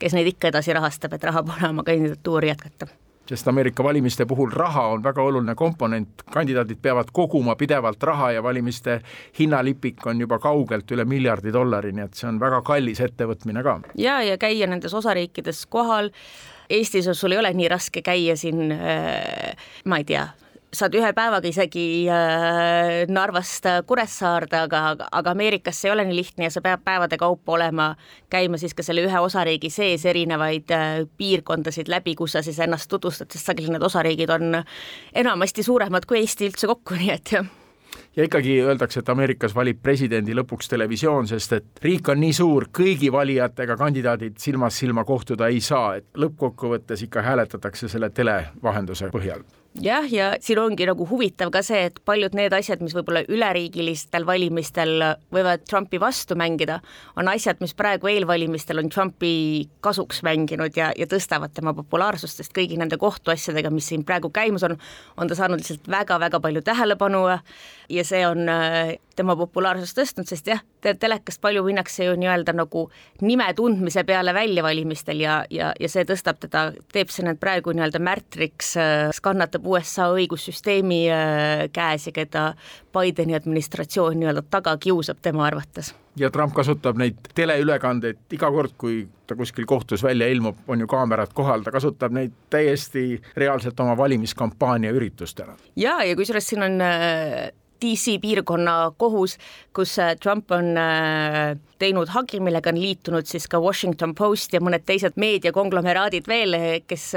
kes neid ikka edasi rahastab, et raha pole oma kandidatuuri jätkata. Sest Ameerika valimiste puhul raha on väga oluline komponent, kandidaadid peavad koguma pidevalt raha ja valimiste hinnalipik on juba kaugelt üle miljardi dollari, nii et see on väga kallis ettevõtmine ka. ja, ja käia nendes osariikides kohal, Eestis sul ei ole nii raske käia siin äh, ma ei tea, saad ühe päevaga isegi äh, Narvast Kuressaarde, aga, aga Ameerikas see ei ole nii lihtne ja sa pead päevade kaupa olema, käima siis ka selle ühe osariigi sees erinevaid äh, piirkondasid läbi, kus sa siis ennast tutvustad, sest sageli need osariigid on enamasti suuremad kui Eesti üldse kokku, nii et jah. Ja ikkagi öeldakse, et Ameerikas valib presidendi lõpuks televisioon, sest et riik on nii suur, kõigi valijatega kandidaadid silmast silma kohtuda ei saa, et lõppkokkuvõttes ikka hääletatakse selle televahenduse põhjal jah, ja siin ongi nagu huvitav ka see, et paljud need asjad, mis võib-olla üleriigilistel valimistel võivad Trumpi vastu mängida, on asjad, mis praegu eelvalimistel on Trumpi kasuks mänginud ja, ja tõstavad tema populaarsust, sest kõigi nende kohtuasjadega, mis siin praegu käimas on, on ta saanud lihtsalt väga-väga palju tähelepanu ja see on äh, tema populaarsust tõstnud, sest jah, telekast palju minnakse ju nii-öelda nagu nime tundmise peale väljavalimistel ja, ja, ja see tõstab teda, teeb see nüüd praegu nii-öelda märtriks, äh, kannatab USA õigussüsteemi äh, käes ja keda Bideni administratsioon nii-öelda taga kiusab tema arvates. ja Trump kasutab neid teleülekandeid iga kord, kui ta kuskil kohtus välja ilmub, on ju kaamerad kohal, ta kasutab neid täiesti reaalselt oma valimiskampaania üritustena. ja, ja kusjuures siin on DC piirkonna kohus, kus äh, Trump on teinud hagi, millega on liitunud siis ka Washington Post ja mõned teised meediakonglomeraadid veel, kes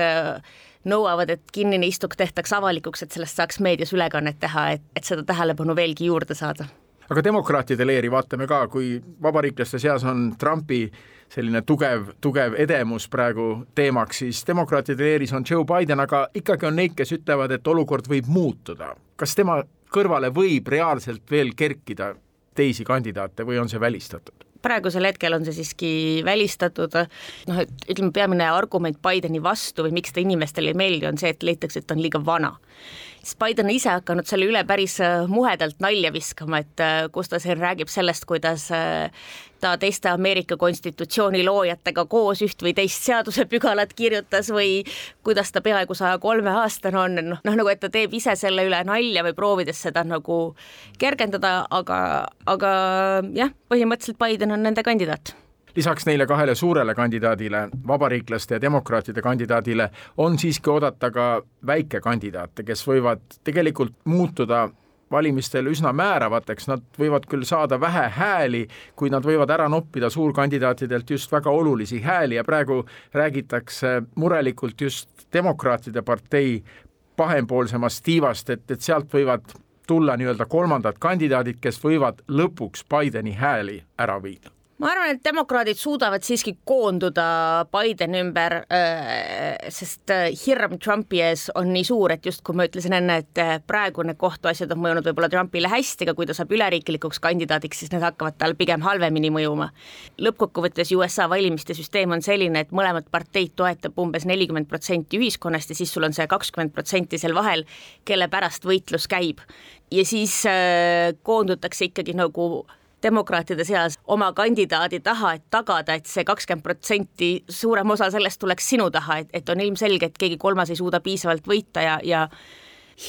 nõuavad, et kinnine istung tehtaks avalikuks, et sellest saaks meedias ülekannet teha, et, et seda tähelepanu veelgi juurde saada aga demokraatide leeri vaatame ka, kui vabariiklaste seas on Trumpi selline tugev, tugev edemus praegu teemaks, siis demokraatide leeris on Joe Biden, aga ikkagi on neid, kes ütlevad, et olukord võib muutuda. kas tema kõrvale võib reaalselt veel kerkida teisi kandidaate või on see välistatud? praegusel hetkel on see siiski välistatud, noh, et ütleme, peamine argument Bideni vastu või miks ta inimestele ei meeldi, on see, et leitakse, et ta on liiga vana siis Biden ise hakanud selle üle päris muhedalt nalja viskama, et kus ta siin räägib sellest, kuidas ta teiste Ameerika konstitutsiooni loojatega koos üht või teist seadusepügalat kirjutas või kuidas ta peaaegu saja kolme aastane on, noh, noh nagu et ta teeb ise selle üle nalja või proovides seda nagu kergendada, aga, aga jah, põhimõtteliselt Biden on nende kandidaat lisaks neile kahele suurele kandidaadile, vabariiklaste ja demokraatide kandidaadile, on siiski oodata ka väikekandidaate, kes võivad tegelikult muutuda valimistel üsna määravateks, nad võivad küll saada vähe hääli, kuid nad võivad ära noppida suurkandidaatidelt just väga olulisi hääli ja praegu räägitakse murelikult just demokraatide partei pahempoolsemast tiivast, et, et sealt võivad tulla nii-öelda kolmandad kandidaadid, kes võivad lõpuks Bideni hääli ära viia ma arvan, et demokraadid suudavad siiski koonduda Bideni ümber, äh, sest äh, hirm Trumpi ees on nii suur, et just kui ma ütlesin enne, et äh, praegu need kohtuasjad on mõjunud võib-olla Trumpile hästi, aga kui ta saab üleriiklikuks kandidaadiks, siis need hakkavad tal pigem halvemini mõjuma. lõppkokkuvõttes USA valimiste süsteem on selline, et mõlemat parteid toetab umbes nelikümmend protsenti ühiskonnast ja siis sul on see kakskümmend protsenti seal vahel, kelle pärast võitlus käib. ja siis koondutakse ikkagi nagu demokraatide seas oma kandidaadi taha, et tagada, et see kakskümmend protsenti, suurem osa sellest tuleks sinu taha, et, et on ilmselge, et keegi kolmas ei suuda piisavalt võita ja, ja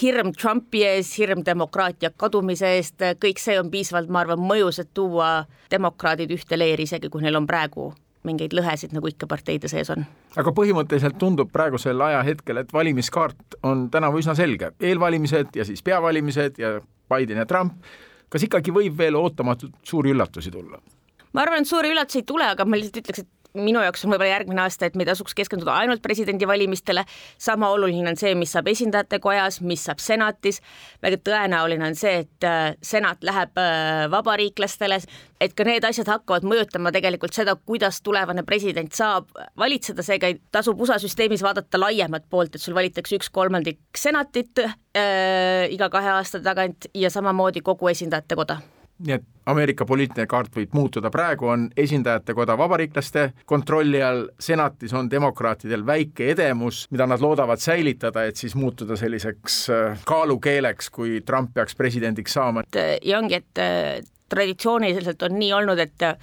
hirm Trumpi ees, hirm demokraatia kadumise eest, kõik see on piisavalt, ma arvan, mõjus, et tuua demokraadid ühte leeri, isegi kui neil on praegu mingeid lõhesid, nagu ikka parteide sees on. aga põhimõtteliselt tundub praegusel ajahetkel, et valimiskaart on tänavu üsna selge, eelvalimised ja siis peavalimised ja Biden ja Trump kas ikkagi võib veel ootamatult suuri üllatusi tulla? ma arvan, et suuri üllatusi ei tule, aga ma lihtsalt ütleks, et minu jaoks on võib-olla järgmine aasta, et me ei tasuks keskenduda ainult presidendivalimistele, sama oluline on see, mis saab esindajate kojas, mis saab senatis, väga tõenäoline on see, et äh, senat läheb äh, vabariiklastele, et ka need asjad hakkavad mõjutama tegelikult seda, kuidas tulevane president saab valitseda, seega tasub USA süsteemis vaadata laiemat poolt, et sul valitakse üks kolmandik senatit äh, iga kahe aasta tagant ja samamoodi kogu esindajate koda nii et Ameerika poliitiline kaart võib muutuda, praegu on esindajate koda vabariiklaste kontrolli all, senatis on demokraatidel väike edemus, mida nad loodavad säilitada, et siis muutuda selliseks äh, kaalukeeleks, kui Trump peaks presidendiks saama. ja ongi, et äh, traditsiooniliselt on nii olnud, et äh,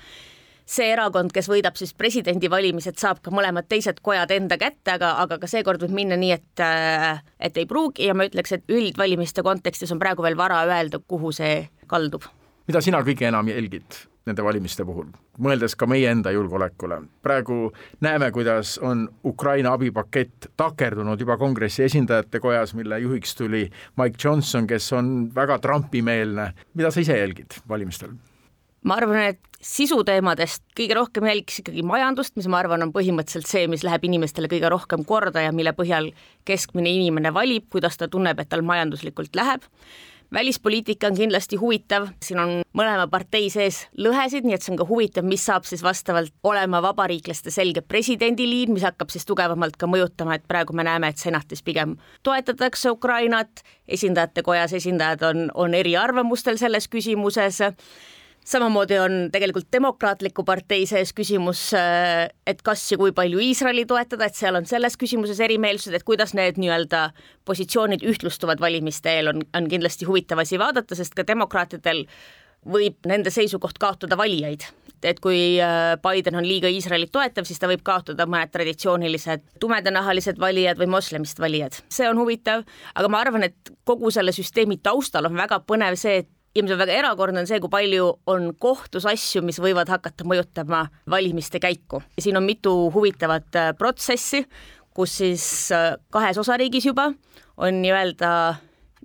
see erakond, kes võidab siis presidendivalimised, saab ka mõlemad teised kojad enda kätte, aga, aga ka seekord võib minna nii, et, et ei pruugi. Ja ma ütleks, et üldvalimiste kontekstis on praegu veel vara öelda, kuhu see kaldub mida sina kõige enam jälgid nende valimiste puhul, mõeldes ka meie enda julgeolekule. praegu näeme, kuidas on Ukraina abipakett takerdunud juba kongressi esindajate kojas, mille juhiks tuli Mike Johnson, kes on väga Trumpi-meelne. mida sa ise jälgid valimistel? ma arvan, et sisuteemadest kõige rohkem jälgiks ikkagi majandust, mis ma arvan, on põhimõtteliselt see, mis läheb inimestele kõige rohkem korda ja mille põhjal keskmine inimene valib, kuidas ta tunneb, et tal majanduslikult läheb välispoliitika on kindlasti huvitav, siin on mõlema partei sees lõhesid, nii et see on ka huvitav, mis saab siis vastavalt olema vabariiklaste selge presidendiliin, mis hakkab siis tugevamalt ka mõjutama, et praegu me näeme, et senatis pigem toetatakse Ukrainat, esindajate kojas esindajad on, on eriarvamustel selles küsimuses samamoodi on tegelikult Demokraatliku partei sees küsimus, äh, et kas ja kui palju Iisraeli toetada, et seal on selles küsimuses erimeelsused, et kuidas need nii-öelda positsioonid ühtlustuvad valimiste eel, on, on kindlasti huvitav asi vaadata, sest ka demokraatidel võib nende seisukoht kaotada valijaid. et kui äh, Biden on liiga Iisraelit toetav, siis ta võib kaotada mõned traditsioonilised tumedanahalised valijad või moslemist valijad. see on huvitav, aga ma arvan, et kogu selle süsteemi taustal on väga põnev see, et ja mis on väga erakordne, on see, kui palju on kohtus asju, mis võivad hakata mõjutama valimiste käiku. siin on mitu huvitavat äh, protsessi, kus siis äh, kahes osariigis juba on nii-öelda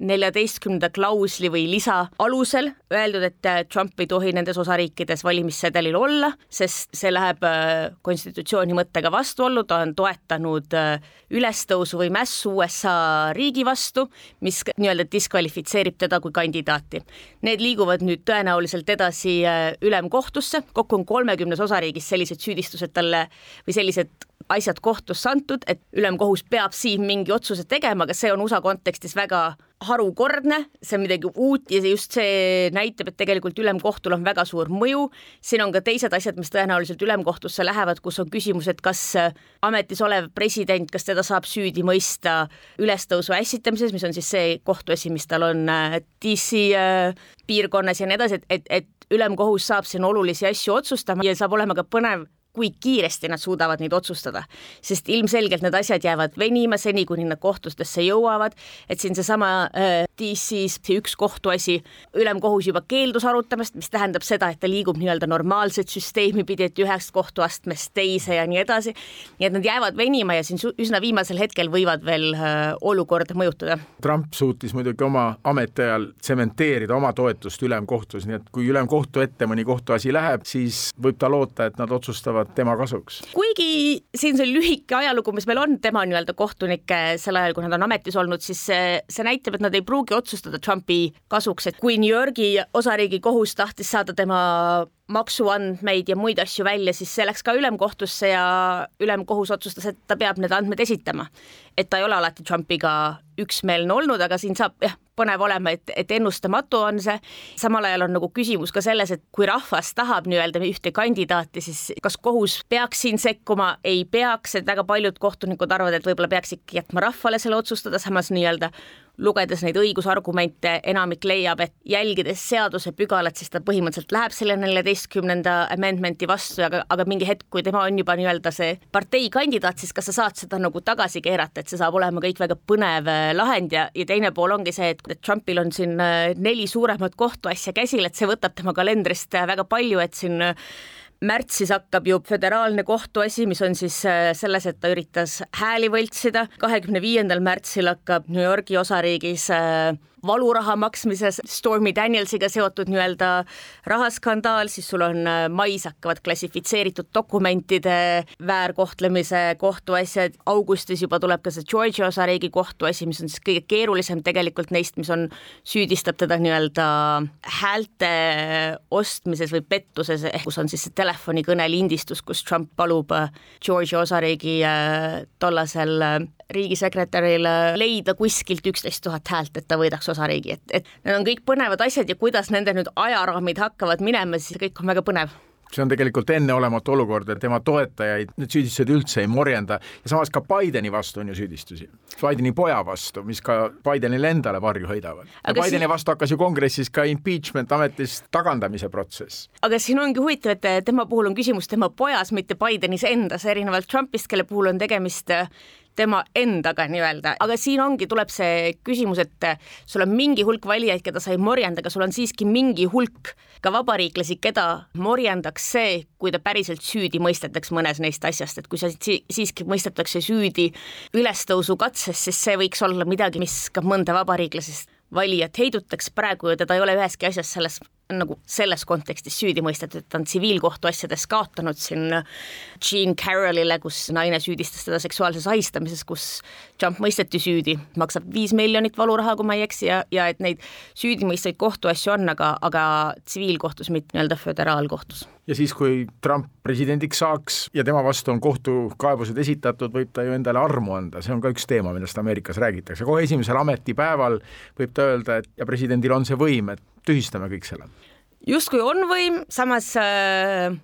neljateistkümnenda klausli või lisa alusel öeldud, et äh, Trump ei tohi nendes osariikides valimissedelil olla, sest see läheb äh, konstitutsiooni mõttega vastuollu, ta on toetanud äh, ülestõusu või mässu USA riigi vastu, mis nii-öelda diskvalifitseerib teda kui kandidaati. Need liiguvad nüüd tõenäoliselt edasi ülemkohtusse, kokku on kolmekümnes osariigis sellised süüdistused talle või sellised asjad kohtusse antud, et ülemkohus peab siin mingi otsuse tegema, aga see on USA kontekstis väga harukordne, see on midagi uut ja just see näitab, et tegelikult ülemkohtul on väga suur mõju. siin on ka teised asjad, mis tõenäoliselt ülemkohtusse lähevad, kus on küsimus, et kas ametis olev president, kas teda saab süüdi mõista ülestõusu ässitamises, mis on siis see kohtuasi, mis tal on äh, DC äh, piirkonnas ja nii edasi, et, et, et ülemkohus saab siin olulisi asju otsustama ja saab olema ka põnev kui kiiresti nad suudavad neid otsustada, sest ilmselgelt need asjad jäävad venima seni, kuni nad kohtustesse jõuavad, et siin seesama äh, DC-s see üks kohtuasi, ülemkohus juba keeldus arutamast, mis tähendab seda, et ta liigub nii-öelda normaalset süsteemi pidi, et ühest kohtuastmest teise ja nii edasi, nii et nad jäävad venima ja siin üsna viimasel hetkel võivad veel äh, olukorda mõjutada. Trump suutis muidugi oma ametiajal tsementeerida oma toetust ülemkohtus, nii et kui ülemkohtu ette mõni kohtuasi läheb, siis võib ta loota, et nad otsustavad tema kasuks. kuigi siin see lühike ajalugu, mis meil on tema nii-öelda kohtunikke sel ajal, kui nad on ametis olnud, siis see, see näitab, et nad ei pruugi otsustada Trumpi kasuks, et kui New Yorgi osariigi kohus tahtis saada tema maksuandmeid ja muid asju välja, siis see läks ka ülemkohtusse ja ülemkohus otsustas, et ta peab need andmed esitama. et ta ei ole alati Trumpiga üksmeelne olnud, aga siin saab jah, põnev olema, et, et ennustamatu on see. samal ajal on nagu küsimus ka selles, et kui rahvas tahab nii-öelda ühte kandidaati, siis kas kohus peaks siin sekkuma, ei peaks, et väga paljud kohtunikud arvavad, et võib-olla peaks ikkagi jätma rahvale selle otsustada, samas nii-öelda lugedes neid õigusargumente, enamik leiab, et jälgides seadusepügalat, siis ta põhimõtteliselt läheb selle neljateistkümnenda amendmenti vastu, aga, aga mingi hetk, kui tema on juba nii-öelda see partei kandidaat, siis kas sa saad seda nagu tagasi keerata, et see saab olema kõik väga põnev äh, lahend ja, ja teine pool ongi see, et Trumpil on siin äh, neli suuremat kohtuasja käsil, et see võtab tema kalendrist äh, väga palju, et siin märtsis hakkab ju föderaalne kohtuasi, mis on siis äh, selles, et ta üritas hääli võltsida, kahekümne viiendal märtsil hakkab New Yorgi osariigis äh, valuraha maksmises Stormy Danielsiga seotud nii-öelda rahaskandaal, siis sul on äh, mais hakkavad klassifitseeritud dokumentide väärkohtlemise kohtuasjad, augustis juba tuleb ka see Georgia osariigi kohtuasi, mis on siis kõige keerulisem tegelikult neist, mis on, süüdistab teda nii-öelda häälte ostmises või pettuses, ehk kus on siis see telefonikõne lindistus, kus Trump palub äh, Georgia osariigi äh, tollasel riigisekretäril leida kuskilt üksteist tuhat häält, et ta võidaks osariigi, et, et need on kõik põnevad asjad ja kuidas nende nüüd ajaraamid hakkavad minema, siis kõik on väga põnev see on tegelikult enneolematu olukord, et tema toetajaid need süüdistused üldse ei morjenda ja samas ka Bideni vastu on ju süüdistusi. Bideni poja vastu, mis ka Bidenile endale varju heidavad. Bideni siin... vastu hakkas ju kongressis ka impeachment ametist tagandamise protsess. aga siin ongi huvitav, et tema puhul on küsimus tema pojas, mitte Bidenis endas, erinevalt Trumpist, kelle puhul on tegemist tema endaga nii-öelda, aga siin ongi, tuleb see küsimus, et sul on mingi hulk valijaid, keda sa ei morjenda, aga sul on siiski mingi hulk ka vabariiklasi, keda morjendaks see, kui ta päriselt süüdi mõistetakse mõnes neist asjast, et kui sa si siiski mõistetakse süüdi ülestõusukatses, siis see võiks olla midagi, mis ka mõnda vabariiklasest valijat heidutaks, praegu teda ei ole üheski asjas selles nagu selles kontekstis süüdi mõistetud, et ta on tsiviilkohtuasjades kaotanud siin Jean Carrollile, kus naine süüdistas teda seksuaalses ahistamises, kus Trump mõisteti süüdi, maksab viis miljonit valuraha, kui ma ei eksi, ja, ja et neid süüdimõistvaid kohtuasju on, aga, aga tsiviilkohtus, mitte nii-öelda föderaalkohtus. ja siis, kui Trump presidendiks saaks ja tema vastu on kohtukaebused esitatud, võib ta ju endale armu anda, see on ka üks teema, millest Ameerikas räägitakse, kohe esimesel ametipäeval võib ta öelda, et ja presidendil on see võim, et tühistame kõik selle. justkui on võim, samas äh,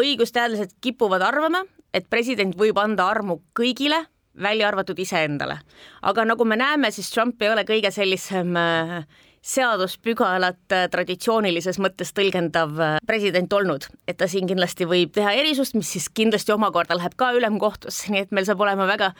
õigusteadlased kipuvad arvama, et president võib anda armu kõigile, välja arvatud iseendale. aga nagu me näeme, siis Trump ei ole kõige sellisem äh, seaduspügalat äh, traditsioonilises mõttes tõlgendav äh, president olnud, et ta siin kindlasti võib teha erisust, mis siis kindlasti omakorda läheb ka ülemkohtusse, nii et meil saab olema väga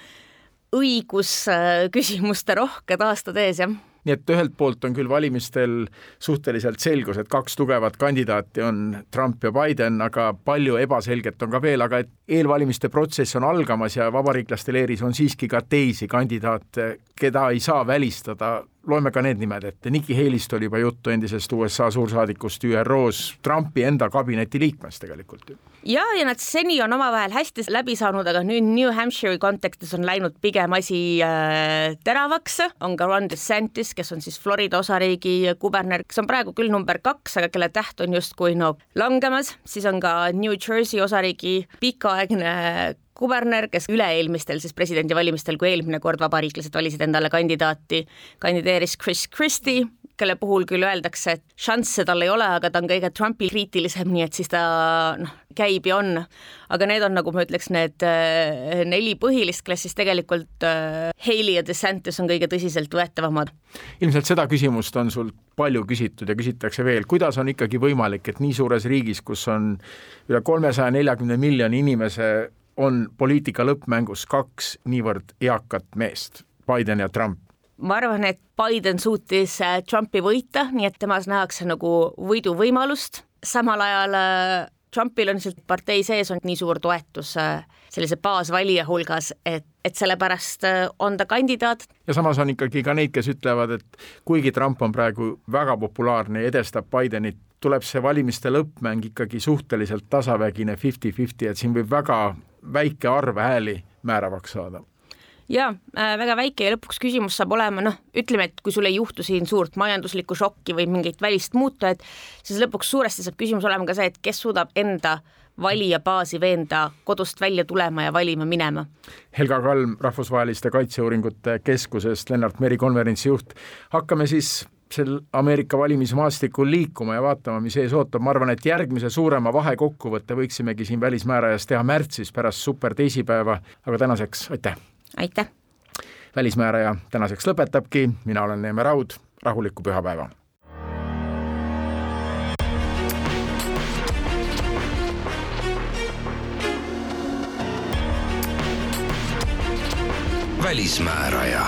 õigusküsimuste rohked aastad ees, jah nii et ühelt poolt on küll valimistel suhteliselt selgus, et kaks tugevat kandidaati on Trump ja Biden, aga palju ebaselget on ka veel, aga et eelvalimiste protsess on algamas ja vabariiklaste leeris on siiski ka teisi kandidaate, keda ei saa välistada loeme ka need nimed ette, Nikki Haley'st oli juba juttu, endisest USA suursaadikust ÜRO-s, Trumpi enda kabineti liikmest tegelikult ju. Ja, ja nad seni on omavahel hästi läbi saanud, aga nüüd New Hampshire'i kontekstis on läinud pigem asi äh, teravaks, on ka Ron DeSantis, kes on siis Florida osariigi kuberner, kes on praegu küll number kaks, aga kelle täht on justkui no langemas, siis on ka New Jersey osariigi pikaaegne kuberner, kes üle-eelmistel siis presidendivalimistel, kui eelmine kord vabariiklased valisid endale kandidaati, kandideeris Chris Christie kelle puhul küll öeldakse, et šansse tal ei ole, aga ta on kõige Trumpi kriitilisem, nii et siis ta noh, käib ja on. aga need on, nagu ma ütleks, need äh, neli põhilist, kes siis tegelikult äh, Haley ja DeSantis on kõige tõsiseltvõetavamad. ilmselt seda küsimust on sult palju küsitud ja küsitakse veel, kuidas on ikkagi võimalik, et nii suures riigis, kus on üle kolmesaja neljakümne miljoni inimese, on poliitika lõppmängus kaks niivõrd eakat meest, Biden ja Trump ma arvan, et Biden suutis äh, Trumpi võita, nii et temas nähakse nagu võiduvõimalust, samal ajal äh, Trumpil on lihtsalt partei sees on nii suur toetus äh, sellise baasvalija hulgas, et, et sellepärast on ta kandidaat. ja samas on ikkagi ka neid, kes ütlevad, et kuigi Trump on praegu väga populaarne ja edestab Bidenit, tuleb see valimiste lõppmäng ikkagi suhteliselt tasavägine fifty-fifty, et siin võib väga väike arv hääli määravaks saada jaa äh,, väga väike ja lõpuks küsimus saab olema noh, ütleme, et kui sul ei juhtu siin suurt majanduslikku šokki või mingit välist muutujat, siis lõpuks suuresti saab küsimus olema ka see, et kes suudab enda valijabaasi veenda kodust välja tulema ja valima minema. Helga Kalm Rahvusvaheliste Kaitseuuringute Keskusest, Lennart Meri konverentsijuht. hakkame siis sel Ameerika valimismaastikul liikuma ja vaatama, mis ees ootab, ma arvan, et järgmise suurema vahekokkuvõtte võiksimegi siin Välismäärajas teha märtsis pärast superteisipäeva, aga tänaseks aitäh! Aitäh! välismääraja tänaseks lõpetabki, mina olen Neeme Raud, rahulikku pühapäeva! välismääraja